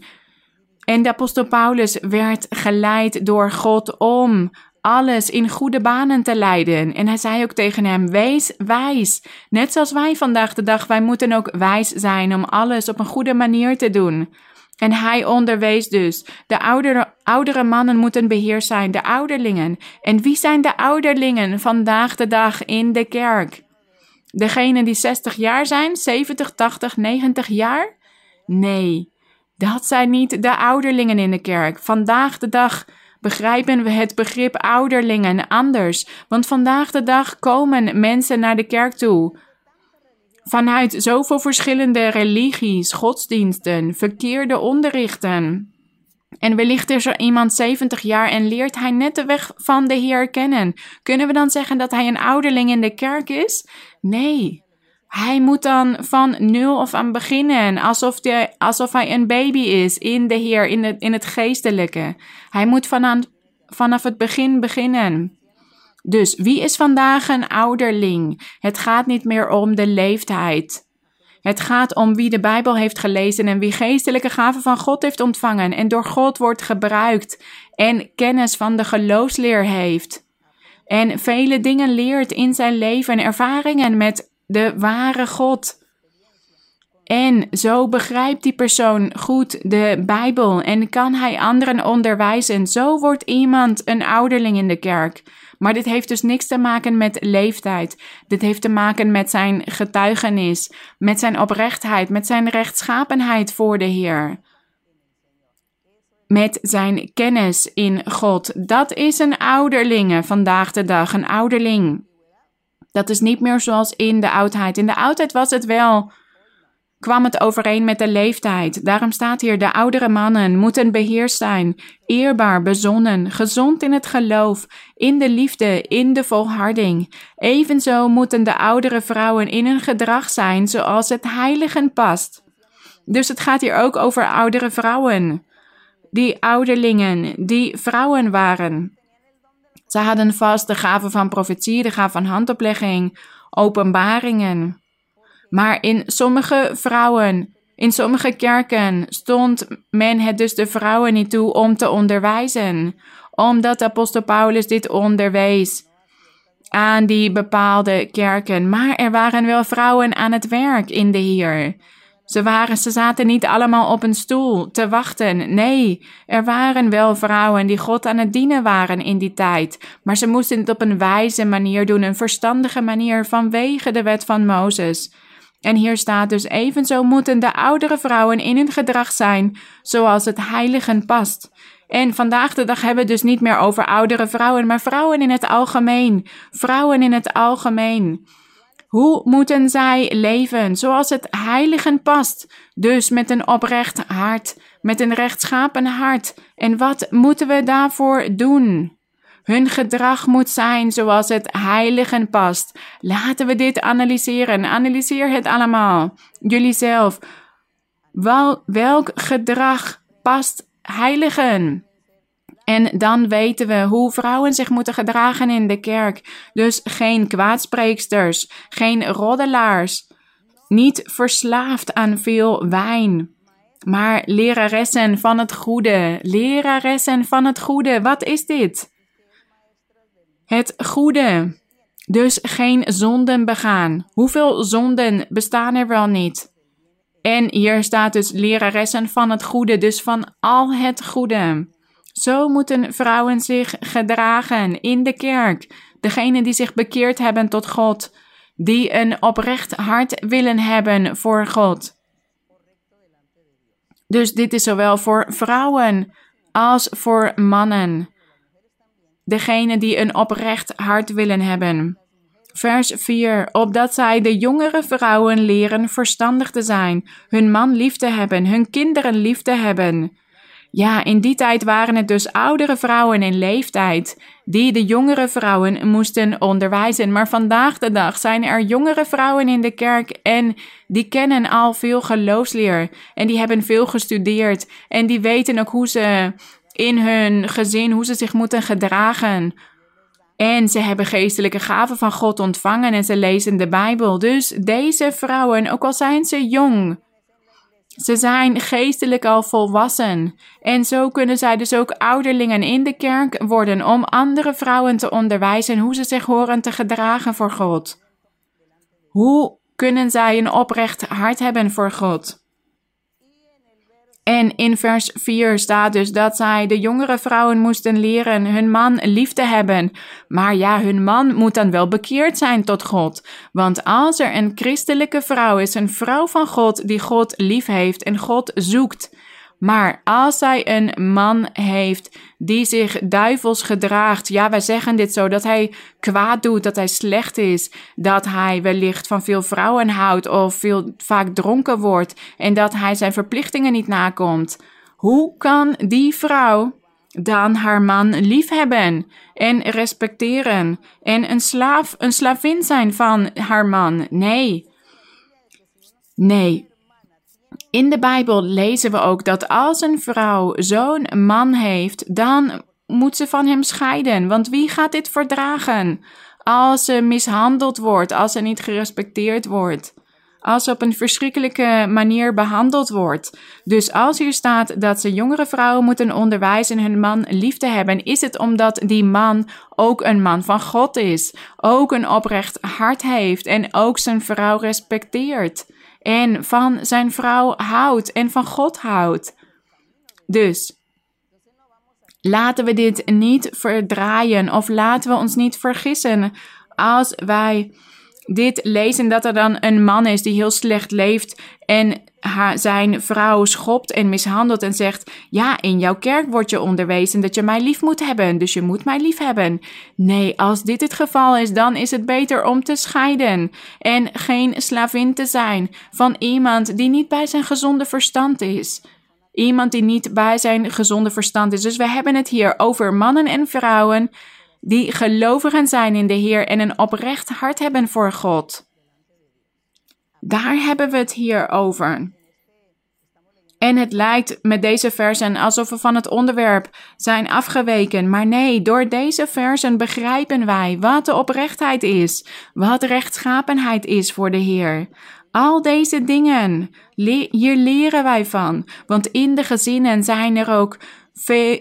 En de apostel Paulus werd geleid door God om alles in goede banen te leiden. En hij zei ook tegen hem: Wees wijs. Net zoals wij vandaag de dag, wij moeten ook wijs zijn om alles op een goede manier te doen. En hij onderwees dus. De oudere, oudere mannen moeten beheerst zijn, de ouderlingen. En wie zijn de ouderlingen vandaag de dag in de kerk? Degenen die 60 jaar zijn, 70, 80, 90 jaar? Nee, dat zijn niet de ouderlingen in de kerk. Vandaag de dag begrijpen we het begrip ouderlingen anders. Want vandaag de dag komen mensen naar de kerk toe vanuit zoveel verschillende religies, godsdiensten, verkeerde onderrichten. En wellicht is er iemand 70 jaar en leert hij net de weg van de Heer kennen. Kunnen we dan zeggen dat hij een ouderling in de kerk is? Nee. Hij moet dan van nul of aan beginnen, alsof, alsof hij een baby is in de Heer, in, het in het geestelijke. Hij moet vanaf het begin beginnen. Dus wie is vandaag een ouderling? Het gaat niet meer om de leeftijd. Het gaat om wie de Bijbel heeft gelezen en wie geestelijke gaven van God heeft ontvangen en door God wordt gebruikt en kennis van de geloofsleer heeft. En vele dingen leert in zijn leven en ervaringen met de ware God. En zo begrijpt die persoon goed de Bijbel en kan hij anderen onderwijzen. Zo wordt iemand een ouderling in de kerk. Maar dit heeft dus niks te maken met leeftijd. Dit heeft te maken met zijn getuigenis, met zijn oprechtheid, met zijn rechtschapenheid voor de Heer. Met zijn kennis in God. Dat is een ouderlinge vandaag de dag, een ouderling. Dat is niet meer zoals in de oudheid. In de oudheid was het wel kwam het overeen met de leeftijd. Daarom staat hier: de oudere mannen moeten beheerst zijn, eerbaar, bezonnen, gezond in het geloof, in de liefde, in de volharding. Evenzo moeten de oudere vrouwen in hun gedrag zijn zoals het heiligen past. Dus het gaat hier ook over oudere vrouwen. Die ouderlingen, die vrouwen waren. Ze hadden vast de gave van profetie, de gave van handoplegging, openbaringen. Maar in sommige vrouwen, in sommige kerken stond men het dus de vrouwen niet toe om te onderwijzen, omdat apostel Paulus dit onderwees aan die bepaalde kerken. Maar er waren wel vrouwen aan het werk in de Heer. Ze, waren, ze zaten niet allemaal op een stoel te wachten. Nee, er waren wel vrouwen die God aan het dienen waren in die tijd. Maar ze moesten het op een wijze manier doen, een verstandige manier vanwege de wet van Mozes. En hier staat dus evenzo moeten de oudere vrouwen in hun gedrag zijn, zoals het heiligen past. En vandaag de dag hebben we dus niet meer over oudere vrouwen, maar vrouwen in het algemeen. Vrouwen in het algemeen. Hoe moeten zij leven zoals het heiligen past? Dus met een oprecht hart, met een rechtschapen hart. En wat moeten we daarvoor doen? Hun gedrag moet zijn zoals het heiligen past. Laten we dit analyseren. Analyseer het allemaal. Jullie zelf. Wel, welk gedrag past heiligen? En dan weten we hoe vrouwen zich moeten gedragen in de kerk. Dus geen kwaadspreeksters, geen roddelaars, niet verslaafd aan veel wijn. Maar leraressen van het goede, leraressen van het goede, wat is dit? Het goede. Dus geen zonden begaan. Hoeveel zonden bestaan er wel niet? En hier staat dus leraressen van het goede, dus van al het goede. Zo moeten vrouwen zich gedragen in de kerk. Degenen die zich bekeerd hebben tot God, die een oprecht hart willen hebben voor God. Dus dit is zowel voor vrouwen als voor mannen degene die een oprecht hart willen hebben. Vers 4. Opdat zij de jongere vrouwen leren verstandig te zijn, hun man lief te hebben, hun kinderen lief te hebben. Ja, in die tijd waren het dus oudere vrouwen in leeftijd die de jongere vrouwen moesten onderwijzen. Maar vandaag de dag zijn er jongere vrouwen in de kerk en die kennen al veel geloofsleer en die hebben veel gestudeerd en die weten ook hoe ze in hun gezin, hoe ze zich moeten gedragen. En ze hebben geestelijke gaven van God ontvangen en ze lezen de Bijbel. Dus deze vrouwen, ook al zijn ze jong, ze zijn geestelijk al volwassen. En zo kunnen zij dus ook ouderlingen in de kerk worden om andere vrouwen te onderwijzen hoe ze zich horen te gedragen voor God. Hoe kunnen zij een oprecht hart hebben voor God? En in vers 4 staat dus dat zij de jongere vrouwen moesten leren hun man lief te hebben. Maar ja, hun man moet dan wel bekeerd zijn tot God. Want als er een christelijke vrouw is, een vrouw van God die God lief heeft en God zoekt, maar als zij een man heeft die zich duivels gedraagt, ja, wij zeggen dit zo, dat hij kwaad doet, dat hij slecht is, dat hij wellicht van veel vrouwen houdt of veel vaak dronken wordt en dat hij zijn verplichtingen niet nakomt. Hoe kan die vrouw dan haar man liefhebben en respecteren en een slaaf, een slavin zijn van haar man? Nee. Nee, in de Bijbel lezen we ook dat als een vrouw zo'n man heeft, dan moet ze van hem scheiden. Want wie gaat dit verdragen? Als ze mishandeld wordt, als ze niet gerespecteerd wordt als ze op een verschrikkelijke manier behandeld wordt. Dus als hier staat dat ze jongere vrouwen moeten onderwijzen hun man lief te hebben, is het omdat die man ook een man van God is, ook een oprecht hart heeft en ook zijn vrouw respecteert en van zijn vrouw houdt en van God houdt. Dus laten we dit niet verdraaien of laten we ons niet vergissen als wij dit lezen dat er dan een man is die heel slecht leeft en haar, zijn vrouw schopt en mishandelt en zegt: Ja, in jouw kerk wordt je onderwezen dat je mij lief moet hebben, dus je moet mij lief hebben. Nee, als dit het geval is, dan is het beter om te scheiden en geen slavin te zijn van iemand die niet bij zijn gezonde verstand is. Iemand die niet bij zijn gezonde verstand is. Dus we hebben het hier over mannen en vrouwen die gelovigen zijn in de Heer en een oprecht hart hebben voor God. Daar hebben we het hier over. En het lijkt met deze versen alsof we van het onderwerp zijn afgeweken. Maar nee, door deze versen begrijpen wij wat de oprechtheid is, wat rechtschapenheid is voor de Heer. Al deze dingen, hier leren wij van. Want in de gezinnen zijn er ook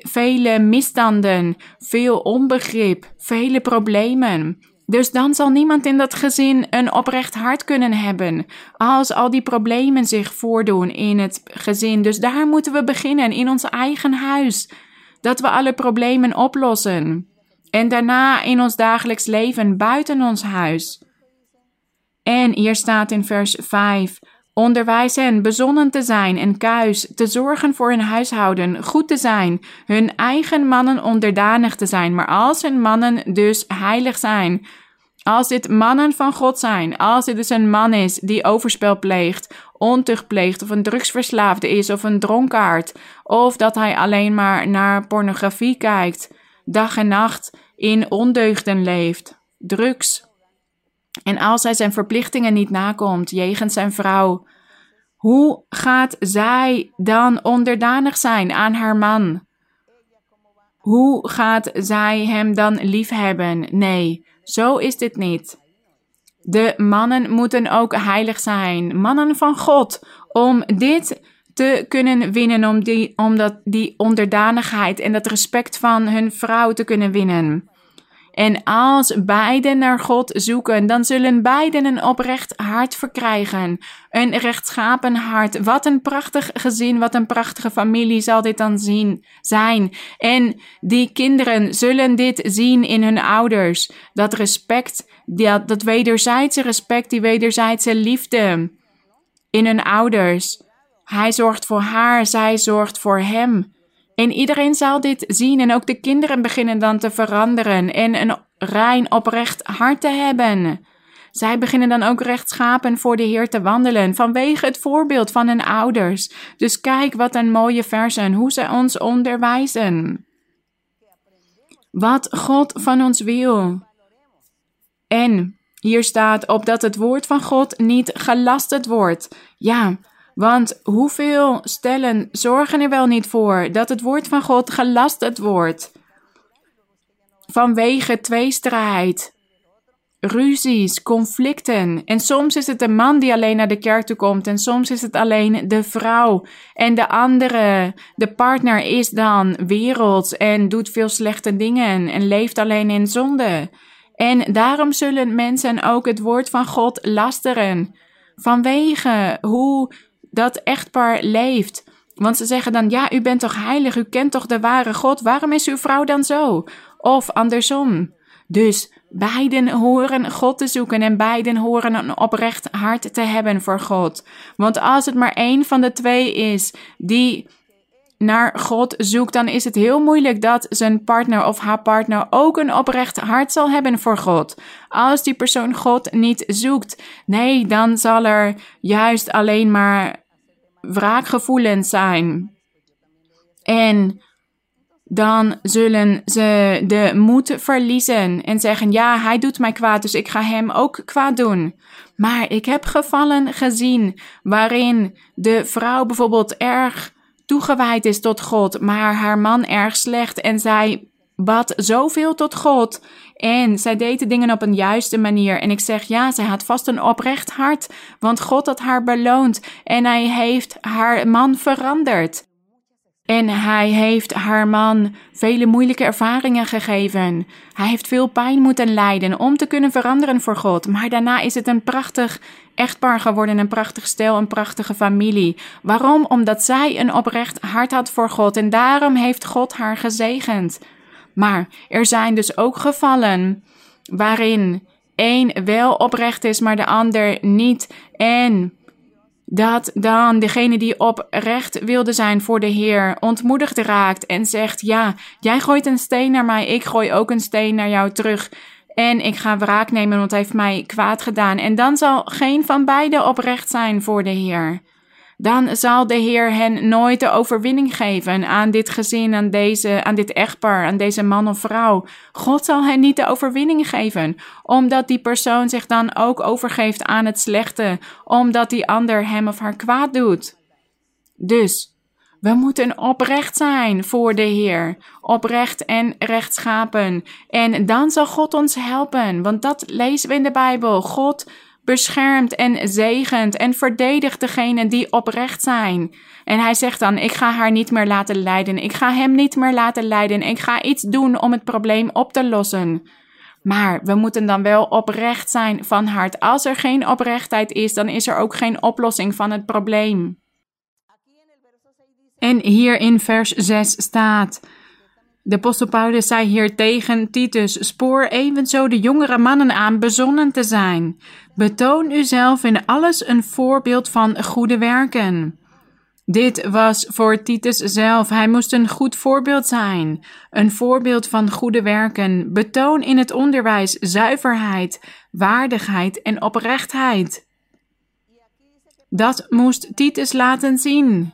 vele misstanden, veel onbegrip, vele problemen. Dus dan zal niemand in dat gezin een oprecht hart kunnen hebben. Als al die problemen zich voordoen in het gezin. Dus daar moeten we beginnen, in ons eigen huis. Dat we alle problemen oplossen. En daarna in ons dagelijks leven buiten ons huis. En hier staat in vers 5: Onderwijs hen bezonnen te zijn en kuis, te zorgen voor hun huishouden, goed te zijn, hun eigen mannen onderdanig te zijn, maar als hun mannen dus heilig zijn, als dit mannen van God zijn, als dit dus een man is die overspel pleegt, ontucht pleegt, of een drugsverslaafde is, of een dronkaard, of dat hij alleen maar naar pornografie kijkt, dag en nacht in ondeugden leeft, drugs, en als hij zijn verplichtingen niet nakomt jegens zijn vrouw, hoe gaat zij dan onderdanig zijn aan haar man? Hoe gaat zij hem dan liefhebben? Nee, zo is dit niet. De mannen moeten ook heilig zijn, mannen van God, om dit te kunnen winnen, om die, om dat, die onderdanigheid en dat respect van hun vrouw te kunnen winnen. En als beiden naar God zoeken, dan zullen beiden een oprecht hart verkrijgen. Een rechtschapen hart. Wat een prachtig gezin, wat een prachtige familie zal dit dan zien, zijn. En die kinderen zullen dit zien in hun ouders. Dat respect, dat, dat wederzijdse respect, die wederzijdse liefde in hun ouders. Hij zorgt voor haar, zij zorgt voor hem. En iedereen zal dit zien en ook de kinderen beginnen dan te veranderen en een rein oprecht hart te hebben. Zij beginnen dan ook rechtschapen voor de Heer te wandelen vanwege het voorbeeld van hun ouders. Dus kijk wat een mooie versen, hoe ze ons onderwijzen. Wat God van ons wil. En hier staat op dat het woord van God niet gelasterd wordt. Ja, want hoeveel stellen zorgen er wel niet voor dat het woord van God gelasterd wordt? Vanwege tweestrijd, ruzies, conflicten. En soms is het de man die alleen naar de kerk toe komt en soms is het alleen de vrouw. En de andere, de partner is dan werelds en doet veel slechte dingen en leeft alleen in zonde. En daarom zullen mensen ook het woord van God lasteren. Vanwege hoe dat echtpaar leeft. Want ze zeggen dan: Ja, u bent toch heilig, u kent toch de ware God, waarom is uw vrouw dan zo? Of andersom. Dus beiden horen God te zoeken en beiden horen een oprecht hart te hebben voor God. Want als het maar één van de twee is die naar God zoekt, dan is het heel moeilijk dat zijn partner of haar partner ook een oprecht hart zal hebben voor God. Als die persoon God niet zoekt, nee, dan zal er juist alleen maar wraakgevoelens zijn. En dan zullen ze de moed verliezen en zeggen: Ja, hij doet mij kwaad, dus ik ga hem ook kwaad doen. Maar ik heb gevallen gezien waarin de vrouw bijvoorbeeld erg toegewijd is tot God, maar haar man erg slecht en zij bad zoveel tot God. En zij deed de dingen op een juiste manier. En ik zeg ja, zij had vast een oprecht hart. Want God had haar beloond. En hij heeft haar man veranderd. En hij heeft haar man vele moeilijke ervaringen gegeven. Hij heeft veel pijn moeten lijden om te kunnen veranderen voor God. Maar daarna is het een prachtig echtpaar geworden, een prachtig stel, een prachtige familie. Waarom? Omdat zij een oprecht hart had voor God en daarom heeft God haar gezegend. Maar er zijn dus ook gevallen waarin één wel oprecht is, maar de ander niet. En dat dan degene die oprecht wilde zijn voor de Heer ontmoedigd raakt en zegt: Ja, jij gooit een steen naar mij, ik gooi ook een steen naar jou terug. En ik ga wraak nemen, want hij heeft mij kwaad gedaan. En dan zal geen van beiden oprecht zijn voor de Heer dan zal de Heer hen nooit de overwinning geven aan dit gezin, aan, deze, aan dit echtpaar, aan deze man of vrouw. God zal hen niet de overwinning geven, omdat die persoon zich dan ook overgeeft aan het slechte, omdat die ander hem of haar kwaad doet. Dus, we moeten oprecht zijn voor de Heer, oprecht en rechtschapen. En dan zal God ons helpen, want dat lezen we in de Bijbel. God beschermt en zegent en verdedigt degenen die oprecht zijn. En hij zegt dan: Ik ga haar niet meer laten lijden. Ik ga hem niet meer laten lijden. Ik ga iets doen om het probleem op te lossen. Maar we moeten dan wel oprecht zijn van hart. Als er geen oprechtheid is, dan is er ook geen oplossing van het probleem. En hier in vers 6 staat. De apostel Paulus zei hier tegen Titus: Spoor evenzo de jongere mannen aan bezonnen te zijn. Betoon uzelf in alles een voorbeeld van goede werken. Dit was voor Titus zelf. Hij moest een goed voorbeeld zijn. Een voorbeeld van goede werken. Betoon in het onderwijs zuiverheid, waardigheid en oprechtheid. Dat moest Titus laten zien.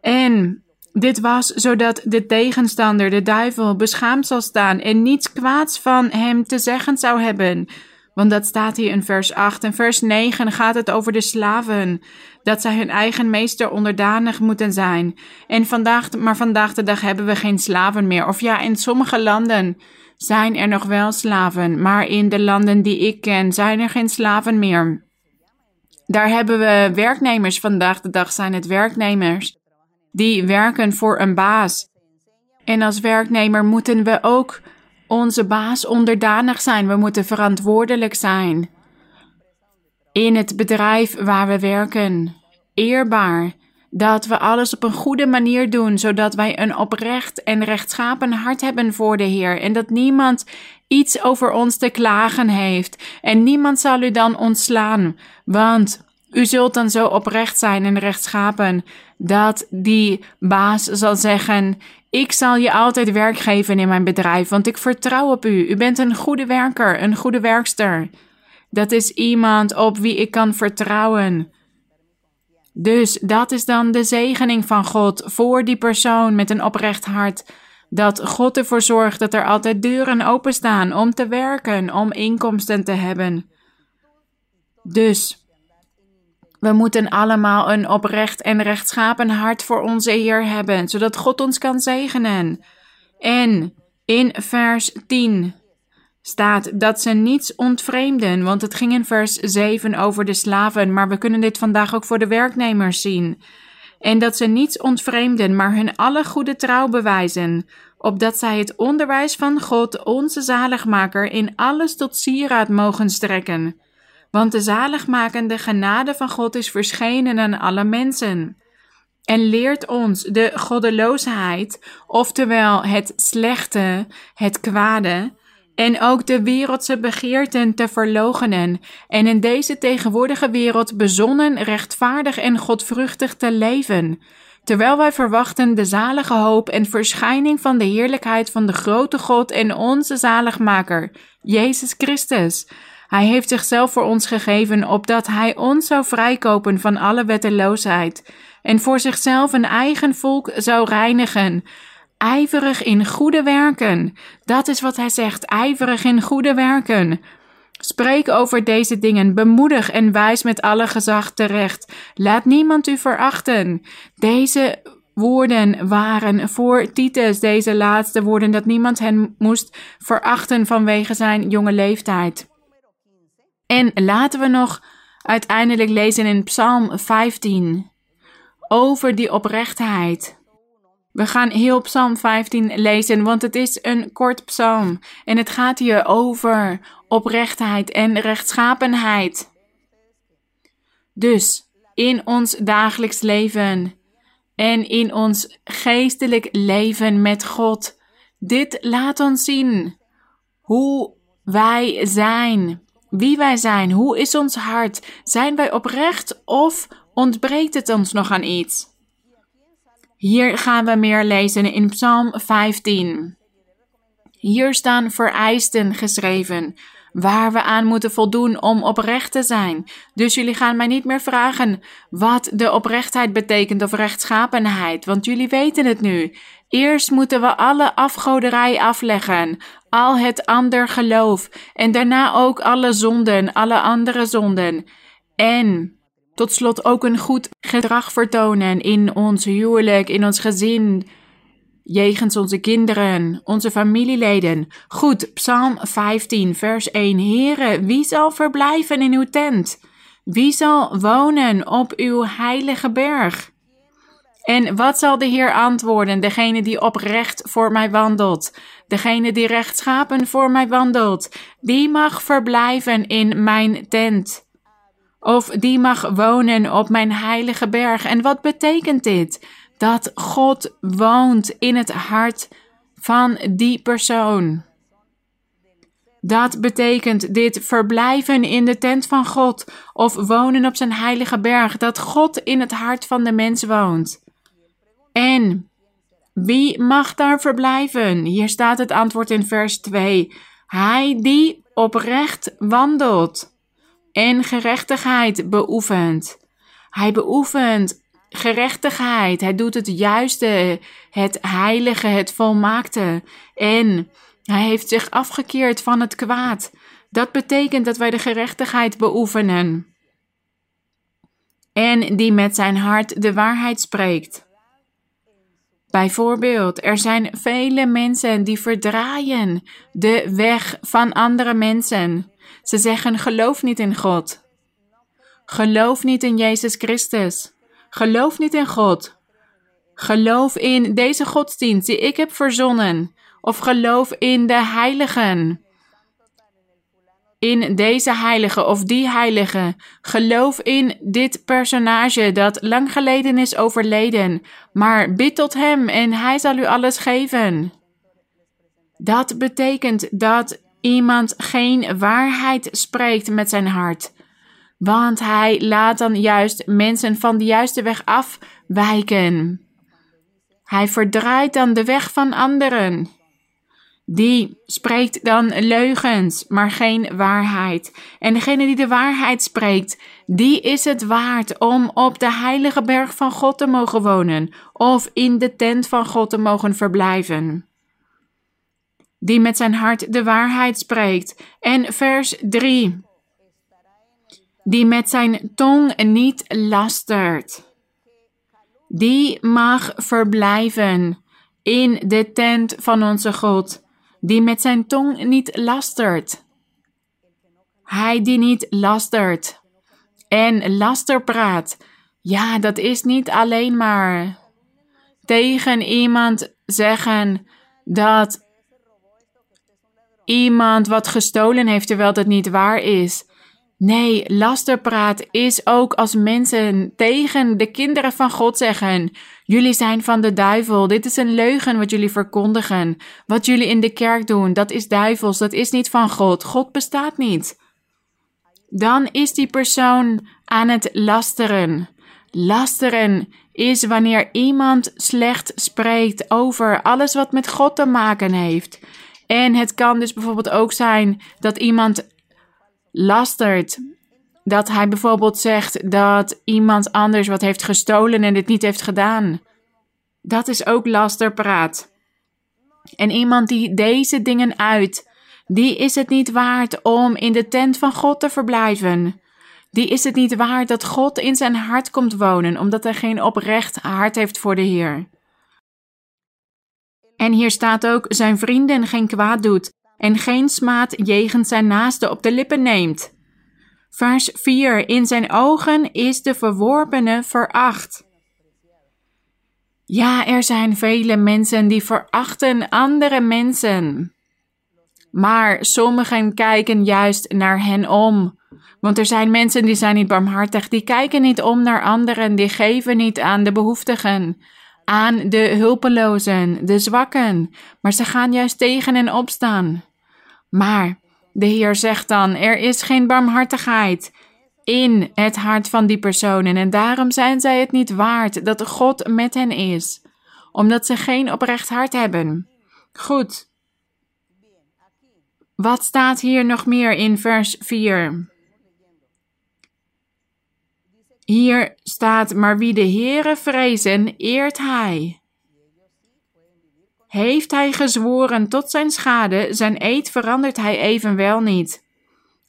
En dit was zodat de tegenstander, de duivel, beschaamd zal staan en niets kwaads van hem te zeggen zou hebben. Want dat staat hier in vers 8. En vers 9 gaat het over de slaven. Dat zij hun eigen meester onderdanig moeten zijn. En vandaag, maar vandaag de dag hebben we geen slaven meer. Of ja, in sommige landen zijn er nog wel slaven. Maar in de landen die ik ken zijn er geen slaven meer. Daar hebben we werknemers. Vandaag de dag zijn het werknemers die werken voor een baas. En als werknemer moeten we ook onze baas onderdanig zijn. We moeten verantwoordelijk zijn. In het bedrijf waar we werken. Eerbaar. Dat we alles op een goede manier doen, zodat wij een oprecht en rechtschapen hart hebben voor de Heer. En dat niemand iets over ons te klagen heeft. En niemand zal u dan ontslaan. Want u zult dan zo oprecht zijn en rechtschapen dat die baas zal zeggen: Ik zal je altijd werk geven in mijn bedrijf, want ik vertrouw op u. U bent een goede werker, een goede werkster. Dat is iemand op wie ik kan vertrouwen. Dus dat is dan de zegening van God voor die persoon met een oprecht hart. Dat God ervoor zorgt dat er altijd deuren openstaan om te werken, om inkomsten te hebben. Dus we moeten allemaal een oprecht en rechtschapen hart voor onze Heer hebben, zodat God ons kan zegenen. En in vers 10 staat dat ze niets ontvreemden, want het ging in vers 7 over de slaven, maar we kunnen dit vandaag ook voor de werknemers zien. En dat ze niets ontvreemden, maar hun alle goede trouw bewijzen, opdat zij het onderwijs van God, onze zaligmaker, in alles tot sieraad mogen strekken want de zaligmakende genade van God is verschenen aan alle mensen. En leert ons de goddeloosheid, oftewel het slechte, het kwade, en ook de wereldse begeerten te verlogenen en in deze tegenwoordige wereld bezonnen, rechtvaardig en godvruchtig te leven, terwijl wij verwachten de zalige hoop en verschijning van de heerlijkheid van de grote God en onze zaligmaker, Jezus Christus, hij heeft zichzelf voor ons gegeven, opdat Hij ons zou vrijkopen van alle wetteloosheid en voor zichzelf een eigen volk zou reinigen. Ijverig in goede werken. Dat is wat Hij zegt, ijverig in goede werken. Spreek over deze dingen, bemoedig en wijs met alle gezag terecht. Laat niemand u verachten. Deze woorden waren voor Titus, deze laatste woorden, dat niemand hen moest verachten vanwege zijn jonge leeftijd. En laten we nog uiteindelijk lezen in Psalm 15 over die oprechtheid. We gaan heel Psalm 15 lezen, want het is een kort psalm en het gaat hier over oprechtheid en rechtschapenheid. Dus in ons dagelijks leven en in ons geestelijk leven met God, dit laat ons zien hoe wij zijn, wie wij zijn, hoe is ons hart, zijn wij oprecht of ontbreekt het ons nog aan iets? Hier gaan we meer lezen in Psalm 15. Hier staan vereisten geschreven, waar we aan moeten voldoen om oprecht te zijn. Dus jullie gaan mij niet meer vragen wat de oprechtheid betekent of rechtschapenheid, want jullie weten het nu. Eerst moeten we alle afgoderij afleggen, al het ander geloof, en daarna ook alle zonden, alle andere zonden. En tot slot ook een goed gedrag vertonen in ons huwelijk, in ons gezin, jegens onze kinderen, onze familieleden. Goed, Psalm 15, vers 1. Heren, wie zal verblijven in uw tent? Wie zal wonen op uw heilige berg? En wat zal de Heer antwoorden? Degene die oprecht voor mij wandelt, degene die rechtschapen voor mij wandelt, die mag verblijven in mijn tent. Of die mag wonen op mijn heilige berg. En wat betekent dit? Dat God woont in het hart van die persoon. Dat betekent dit verblijven in de tent van God of wonen op zijn heilige berg, dat God in het hart van de mens woont. En wie mag daar verblijven? Hier staat het antwoord in vers 2. Hij die oprecht wandelt en gerechtigheid beoefent. Hij beoefent gerechtigheid. Hij doet het juiste, het heilige, het volmaakte. En hij heeft zich afgekeerd van het kwaad. Dat betekent dat wij de gerechtigheid beoefenen. En die met zijn hart de waarheid spreekt. Bijvoorbeeld, er zijn vele mensen die verdraaien de weg van andere mensen. Ze zeggen: geloof niet in God. Geloof niet in Jezus Christus. Geloof niet in God. Geloof in deze godsdienst die ik heb verzonnen. Of geloof in de heiligen. In deze heilige of die heilige. Geloof in dit personage dat lang geleden is overleden. Maar bid tot hem en hij zal u alles geven. Dat betekent dat iemand geen waarheid spreekt met zijn hart. Want hij laat dan juist mensen van de juiste weg afwijken. Hij verdraait dan de weg van anderen. Die spreekt dan leugens, maar geen waarheid. En degene die de waarheid spreekt, die is het waard om op de heilige berg van God te mogen wonen of in de tent van God te mogen verblijven die met zijn hart de waarheid spreekt. En vers 3. Die met zijn tong niet lastert. Die mag verblijven in de tent van onze God. Die met zijn tong niet lastert. Hij die niet lastert. En laster praat. Ja, dat is niet alleen maar tegen iemand zeggen dat iemand wat gestolen heeft terwijl dat niet waar is. Nee, lasterpraat is ook als mensen tegen de kinderen van God zeggen: Jullie zijn van de duivel. Dit is een leugen wat jullie verkondigen. Wat jullie in de kerk doen, dat is duivels. Dat is niet van God. God bestaat niet. Dan is die persoon aan het lasteren. Lasteren is wanneer iemand slecht spreekt over alles wat met God te maken heeft. En het kan dus bijvoorbeeld ook zijn dat iemand lastert. Dat hij bijvoorbeeld zegt dat iemand anders wat heeft gestolen en dit niet heeft gedaan. Dat is ook lasterpraat. En iemand die deze dingen uit, die is het niet waard om in de tent van God te verblijven. die is het niet waard dat God in zijn hart komt wonen, omdat hij geen oprecht hart heeft voor de Heer. En hier staat ook: zijn vrienden geen kwaad doet en geen smaad jegens zijn naaste op de lippen neemt. Vers 4: In zijn ogen is de verworpene veracht. Ja, er zijn vele mensen die verachten andere mensen. Maar sommigen kijken juist naar hen om. Want er zijn mensen die zijn niet barmhartig, die kijken niet om naar anderen, die geven niet aan de behoeftigen, aan de hulpelozen, de zwakken, maar ze gaan juist tegen en opstaan. Maar de Heer zegt dan: er is geen barmhartigheid in het hart van die personen en daarom zijn zij het niet waard dat God met hen is, omdat ze geen oprecht hart hebben. Goed. Wat staat hier nog meer in vers 4? Hier staat, maar wie de Heere vrezen, eert hij. Heeft hij gezworen tot zijn schade, zijn eed verandert hij evenwel niet.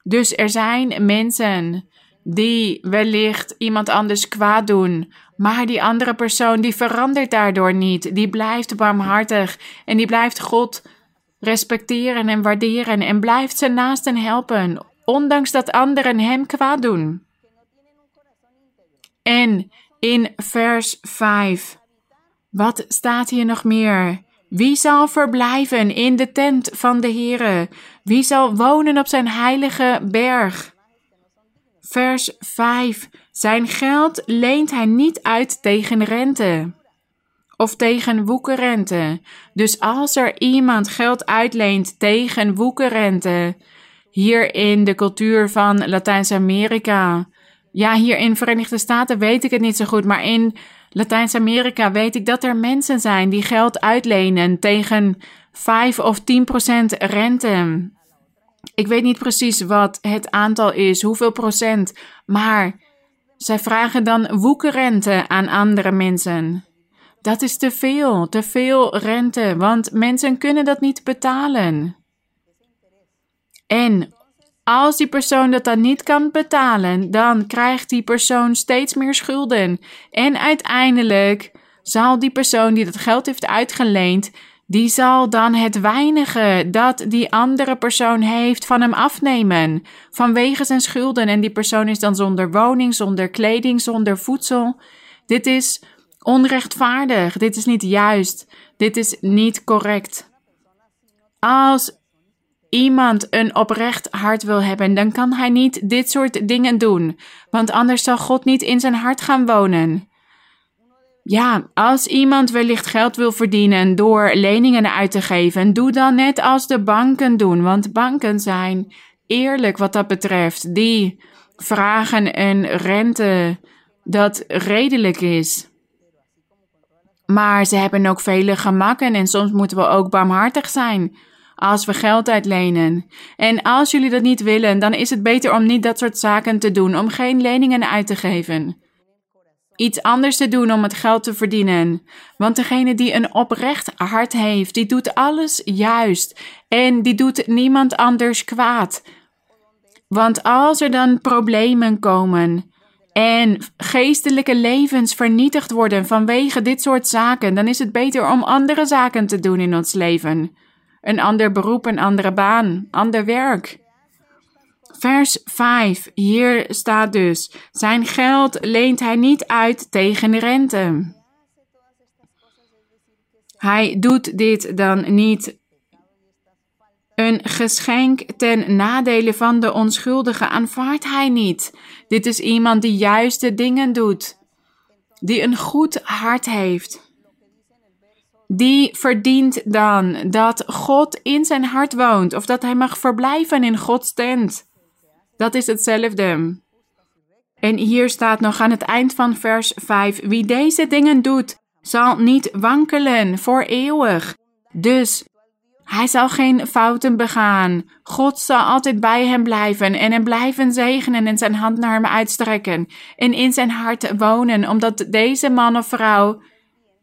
Dus er zijn mensen die wellicht iemand anders kwaad doen, maar die andere persoon die verandert daardoor niet. Die blijft barmhartig en die blijft God respecteren en waarderen en blijft zijn naasten helpen, ondanks dat anderen hem kwaad doen. En in vers 5, wat staat hier nog meer? Wie zal verblijven in de tent van de Heere? Wie zal wonen op zijn heilige berg? Vers 5. Zijn geld leent hij niet uit tegen rente of tegen woekerrente. Dus als er iemand geld uitleent tegen woekerrente, hier in de cultuur van Latijns-Amerika, ja, hier in Verenigde Staten weet ik het niet zo goed, maar in Latijns-Amerika weet ik dat er mensen zijn die geld uitlenen tegen 5 of 10 procent rente. Ik weet niet precies wat het aantal is, hoeveel procent, maar zij vragen dan woekerrente aan andere mensen. Dat is te veel, te veel rente, want mensen kunnen dat niet betalen. En als die persoon dat dan niet kan betalen, dan krijgt die persoon steeds meer schulden. En uiteindelijk zal die persoon die dat geld heeft uitgeleend, die zal dan het weinige dat die andere persoon heeft van hem afnemen. Vanwege zijn schulden. En die persoon is dan zonder woning, zonder kleding, zonder voedsel. Dit is onrechtvaardig. Dit is niet juist. Dit is niet correct. Als iemand een oprecht hart wil hebben, dan kan hij niet dit soort dingen doen, want anders zal God niet in zijn hart gaan wonen. Ja, als iemand wellicht geld wil verdienen door leningen uit te geven, doe dan net als de banken doen, want banken zijn eerlijk wat dat betreft. Die vragen een rente dat redelijk is. Maar ze hebben ook vele gemakken en soms moeten we ook barmhartig zijn als we geld uitlenen. En als jullie dat niet willen, dan is het beter om niet dat soort zaken te doen, om geen leningen uit te geven. Iets anders te doen om het geld te verdienen. Want degene die een oprecht hart heeft, die doet alles juist en die doet niemand anders kwaad. Want als er dan problemen komen en geestelijke levens vernietigd worden vanwege dit soort zaken, dan is het beter om andere zaken te doen in ons leven. Een ander beroep, een andere baan, ander werk. Vers 5, hier staat dus: Zijn geld leent hij niet uit tegen rente. Hij doet dit dan niet. Een geschenk ten nadele van de onschuldige aanvaardt hij niet. Dit is iemand die juiste dingen doet, die een goed hart heeft die verdient dan dat God in zijn hart woont of dat hij mag verblijven in Gods tent. Dat is hetzelfde. En hier staat nog aan het eind van vers 5: Wie deze dingen doet, zal niet wankelen voor eeuwig. Dus hij zal geen fouten begaan. God zal altijd bij hem blijven en hem blijven zegenen en zijn hand naar hem uitstrekken en in zijn hart wonen, omdat deze man of vrouw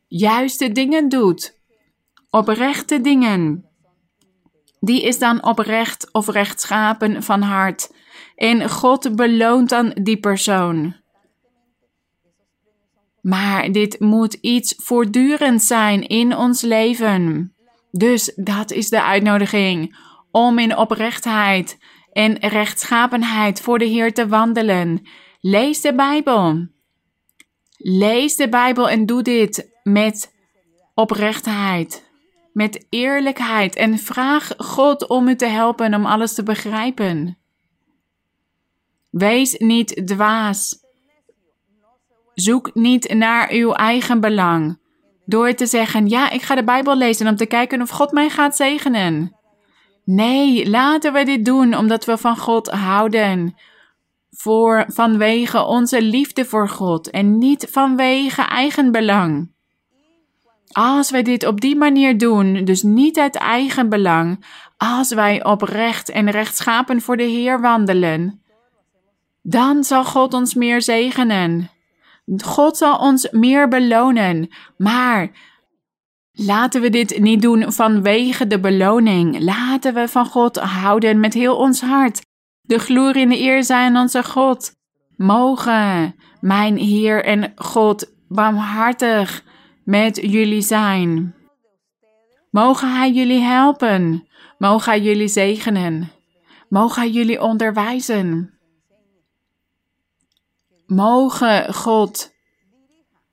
juiste dingen doet. Oprechte dingen. Die is dan oprecht of rechtschapen van hart. En God beloont dan die persoon. Maar dit moet iets voortdurend zijn in ons leven. Dus dat is de uitnodiging om in oprechtheid en rechtschapenheid voor de Heer te wandelen. Lees de Bijbel. Lees de Bijbel en doe dit met oprechtheid, met eerlijkheid en vraag God om u te helpen om alles te begrijpen. Wees niet dwaas. Zoek niet naar uw eigen belang door te zeggen: Ja, ik ga de Bijbel lezen om te kijken of God mij gaat zegenen. Nee, laten we dit doen omdat we van God houden. Voor, vanwege onze liefde voor God en niet vanwege eigen belang. Als wij dit op die manier doen, dus niet uit eigen belang, als wij oprecht en rechtschapen voor de Heer wandelen, dan zal God ons meer zegenen. God zal ons meer belonen. Maar laten we dit niet doen vanwege de beloning. Laten we van God houden met heel ons hart. De glorie en de eer zijn onze God. Mogen mijn Heer en God barmhartig met jullie zijn. Mogen Hij jullie helpen. Mogen Hij jullie zegenen. Mogen Hij jullie onderwijzen. Mogen God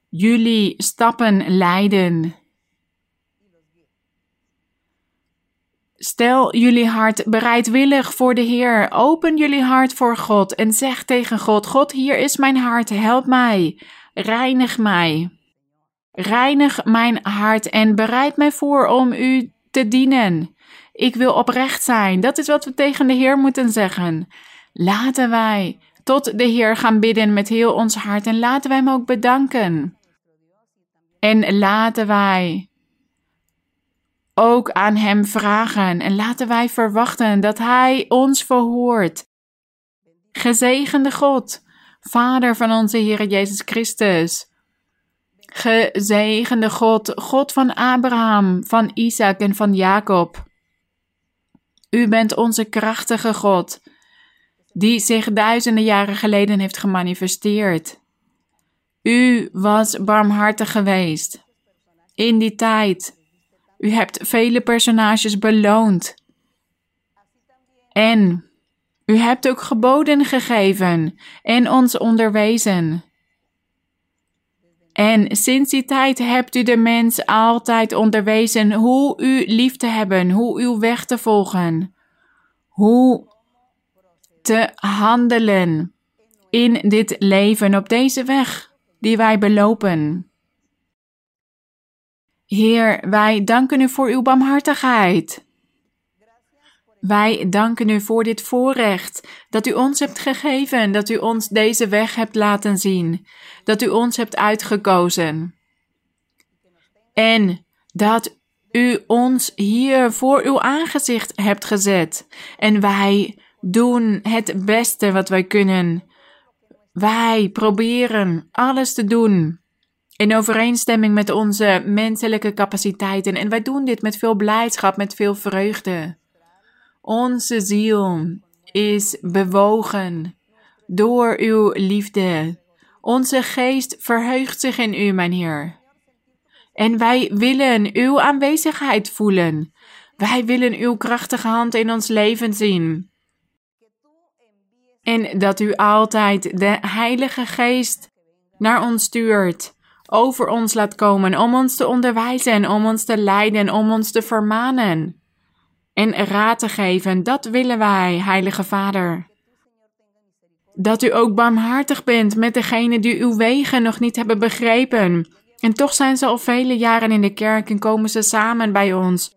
jullie stappen leiden. Stel jullie hart bereidwillig voor de Heer. Open jullie hart voor God en zeg tegen God: God, hier is mijn hart, help mij, reinig mij. Reinig mijn hart en bereid mij voor om u te dienen. Ik wil oprecht zijn. Dat is wat we tegen de Heer moeten zeggen. Laten wij tot de Heer gaan bidden met heel ons hart en laten wij Hem ook bedanken. En laten wij ook aan Hem vragen en laten wij verwachten dat Hij ons verhoort. Gezegende God, Vader van onze Heer Jezus Christus. Gezegende God, God van Abraham, van Isaac en van Jacob. U bent onze krachtige God die zich duizenden jaren geleden heeft gemanifesteerd. U was barmhartig geweest. In die tijd. U hebt vele personages beloond. En u hebt ook geboden gegeven en ons onderwezen. En sinds die tijd hebt u de mens altijd onderwezen hoe u lief te hebben, hoe uw weg te volgen, hoe te handelen in dit leven op deze weg die wij belopen. Heer, wij danken u voor uw barmhartigheid. Wij danken u voor dit voorrecht dat u ons hebt gegeven, dat u ons deze weg hebt laten zien, dat u ons hebt uitgekozen. En dat u ons hier voor uw aangezicht hebt gezet. En wij doen het beste wat wij kunnen. Wij proberen alles te doen in overeenstemming met onze menselijke capaciteiten en wij doen dit met veel blijdschap, met veel vreugde. Onze ziel is bewogen door uw liefde. Onze geest verheugt zich in u, mijn Heer. En wij willen uw aanwezigheid voelen. Wij willen uw krachtige hand in ons leven zien. En dat u altijd de Heilige Geest naar ons stuurt, over ons laat komen, om ons te onderwijzen, om ons te leiden, om ons te vermanen en raad te geven. Dat willen wij, Heilige Vader. Dat u ook barmhartig bent met degenen die uw wegen nog niet hebben begrepen. En toch zijn ze al vele jaren in de kerk en komen ze samen bij ons.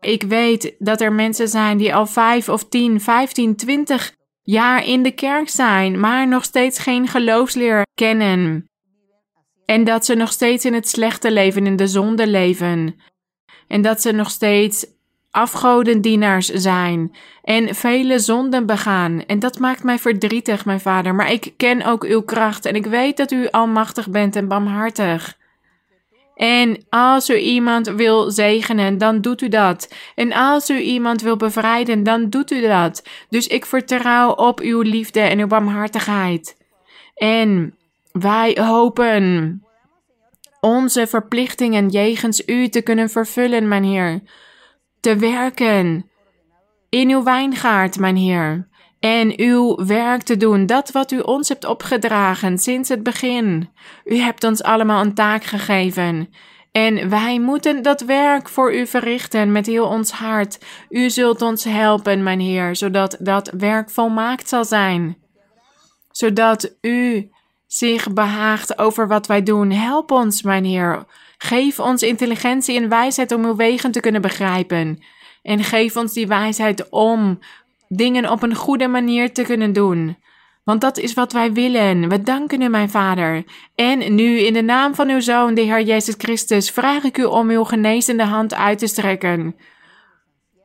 Ik weet dat er mensen zijn die al vijf of tien, vijftien, twintig jaar in de kerk zijn, maar nog steeds geen geloofsleer kennen. En dat ze nog steeds in het slechte leven, in de zonde leven. En dat ze nog steeds afgodendienaars zijn en vele zonden begaan. En dat maakt mij verdrietig, mijn vader. Maar ik ken ook uw kracht en ik weet dat u almachtig bent en barmhartig. En als u iemand wil zegenen, dan doet u dat. En als u iemand wil bevrijden, dan doet u dat. Dus ik vertrouw op uw liefde en uw barmhartigheid. En wij hopen onze verplichtingen jegens u te kunnen vervullen, mijn Heer. Te werken in uw wijngaard, mijn Heer. En uw werk te doen, dat wat u ons hebt opgedragen sinds het begin. U hebt ons allemaal een taak gegeven. En wij moeten dat werk voor u verrichten met heel ons hart. U zult ons helpen, mijn Heer, zodat dat werk volmaakt zal zijn. Zodat u zich behaagt over wat wij doen. Help ons, mijn Heer. Geef ons intelligentie en wijsheid om uw wegen te kunnen begrijpen. En geef ons die wijsheid om dingen op een goede manier te kunnen doen. Want dat is wat wij willen. We danken u, mijn Vader. En nu, in de naam van uw Zoon, de Heer Jezus Christus, vraag ik u om uw genezende hand uit te strekken.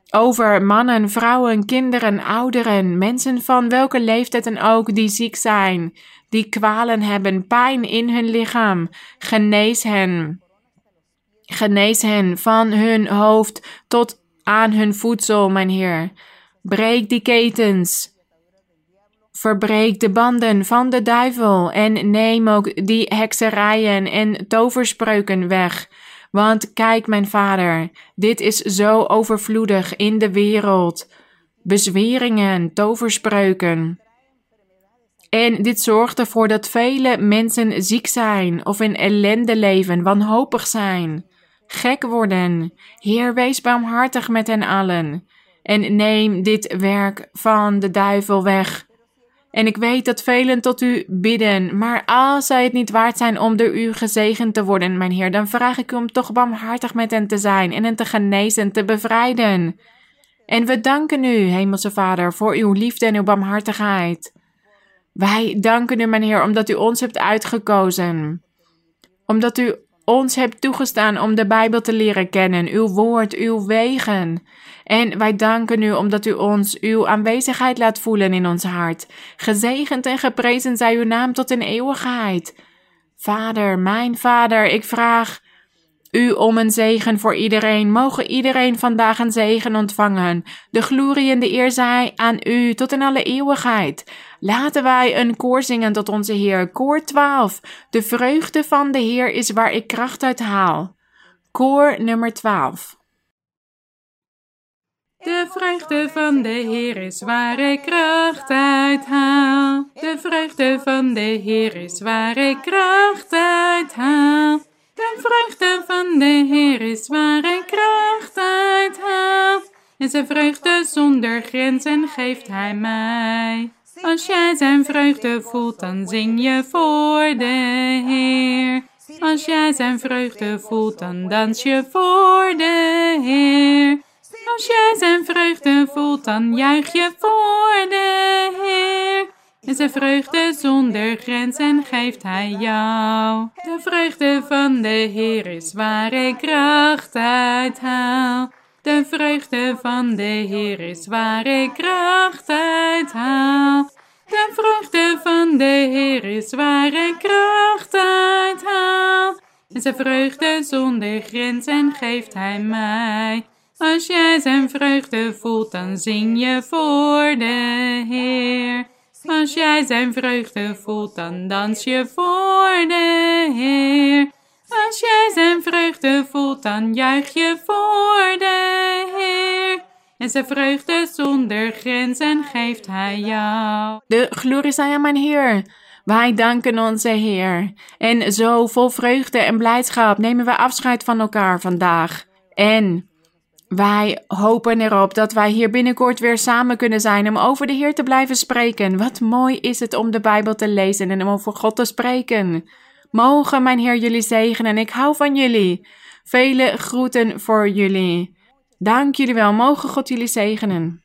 Over mannen, vrouwen, kinderen, ouderen, mensen van welke leeftijd dan ook die ziek zijn, die kwalen hebben, pijn in hun lichaam. Genees hen. Genees hen van hun hoofd tot aan hun voedsel, mijn Heer. Breek die ketens. Verbreek de banden van de duivel en neem ook die hekserijen en toverspreuken weg. Want kijk, mijn vader, dit is zo overvloedig in de wereld. Bezweringen, toverspreuken. En dit zorgt ervoor dat vele mensen ziek zijn of in ellende leven, wanhopig zijn, gek worden. Heer, wees barmhartig met hen allen en neem dit werk van de duivel weg. En ik weet dat velen tot u bidden, maar als zij het niet waard zijn om door u gezegend te worden, mijn Heer, dan vraag ik u om toch barmhartig met hen te zijn en hen te genezen, te bevrijden. En we danken u, Hemelse Vader, voor uw liefde en uw barmhartigheid. Wij danken u, mijn Heer, omdat u ons hebt uitgekozen. Omdat u ons hebt toegestaan om de Bijbel te leren kennen, uw woord, uw wegen. En wij danken u omdat u ons uw aanwezigheid laat voelen in ons hart. Gezegend en geprezen zij uw naam tot in eeuwigheid. Vader, mijn Vader, ik vraag u om een zegen voor iedereen. Mogen iedereen vandaag een zegen ontvangen. De glorie en de eer zij aan u tot in alle eeuwigheid. Laten wij een koor zingen tot onze Heer. Koor 12. De vreugde van de Heer is waar ik kracht uit haal. Koor nummer 12. De vreugde van de Heer is waar ik kracht uit haal. De vreugde van de Heer is waar ik kracht uit haal. De vreugde van de Heer is waar ik kracht uit haal. En zijn vreugde zonder grenzen geeft hij mij. Als jij zijn vreugde voelt, dan zing je voor de Heer. Als jij zijn vreugde voelt, dan dans je voor de Heer. Als jij zijn vreugde voelt, dan juich je voor de Heer. En zijn vreugde zonder grenzen geeft hij jou. De vreugde van de Heer is waar ik kracht uit haal. De vreugde van de Heer is waar ik kracht uit haal. De vreugde van de Heer is waar ik kracht uit haal. En zijn vreugde zonder grenzen geeft hij mij. Als jij zijn vreugde voelt, dan zing je voor de Heer. Als jij zijn vreugde voelt, dan dans je voor de Heer. Als jij zijn vreugde voelt, dan juich je voor de Heer. En zijn vreugde zonder grenzen geeft hij jou. De glorie zij aan mijn Heer. Wij danken onze Heer. En zo vol vreugde en blijdschap nemen we afscheid van elkaar vandaag. En wij hopen erop dat wij hier binnenkort weer samen kunnen zijn om over de Heer te blijven spreken. Wat mooi is het om de Bijbel te lezen en om over God te spreken. Mogen mijn Heer jullie zegenen. Ik hou van jullie. Vele groeten voor jullie. Dank jullie wel. Mogen God jullie zegenen.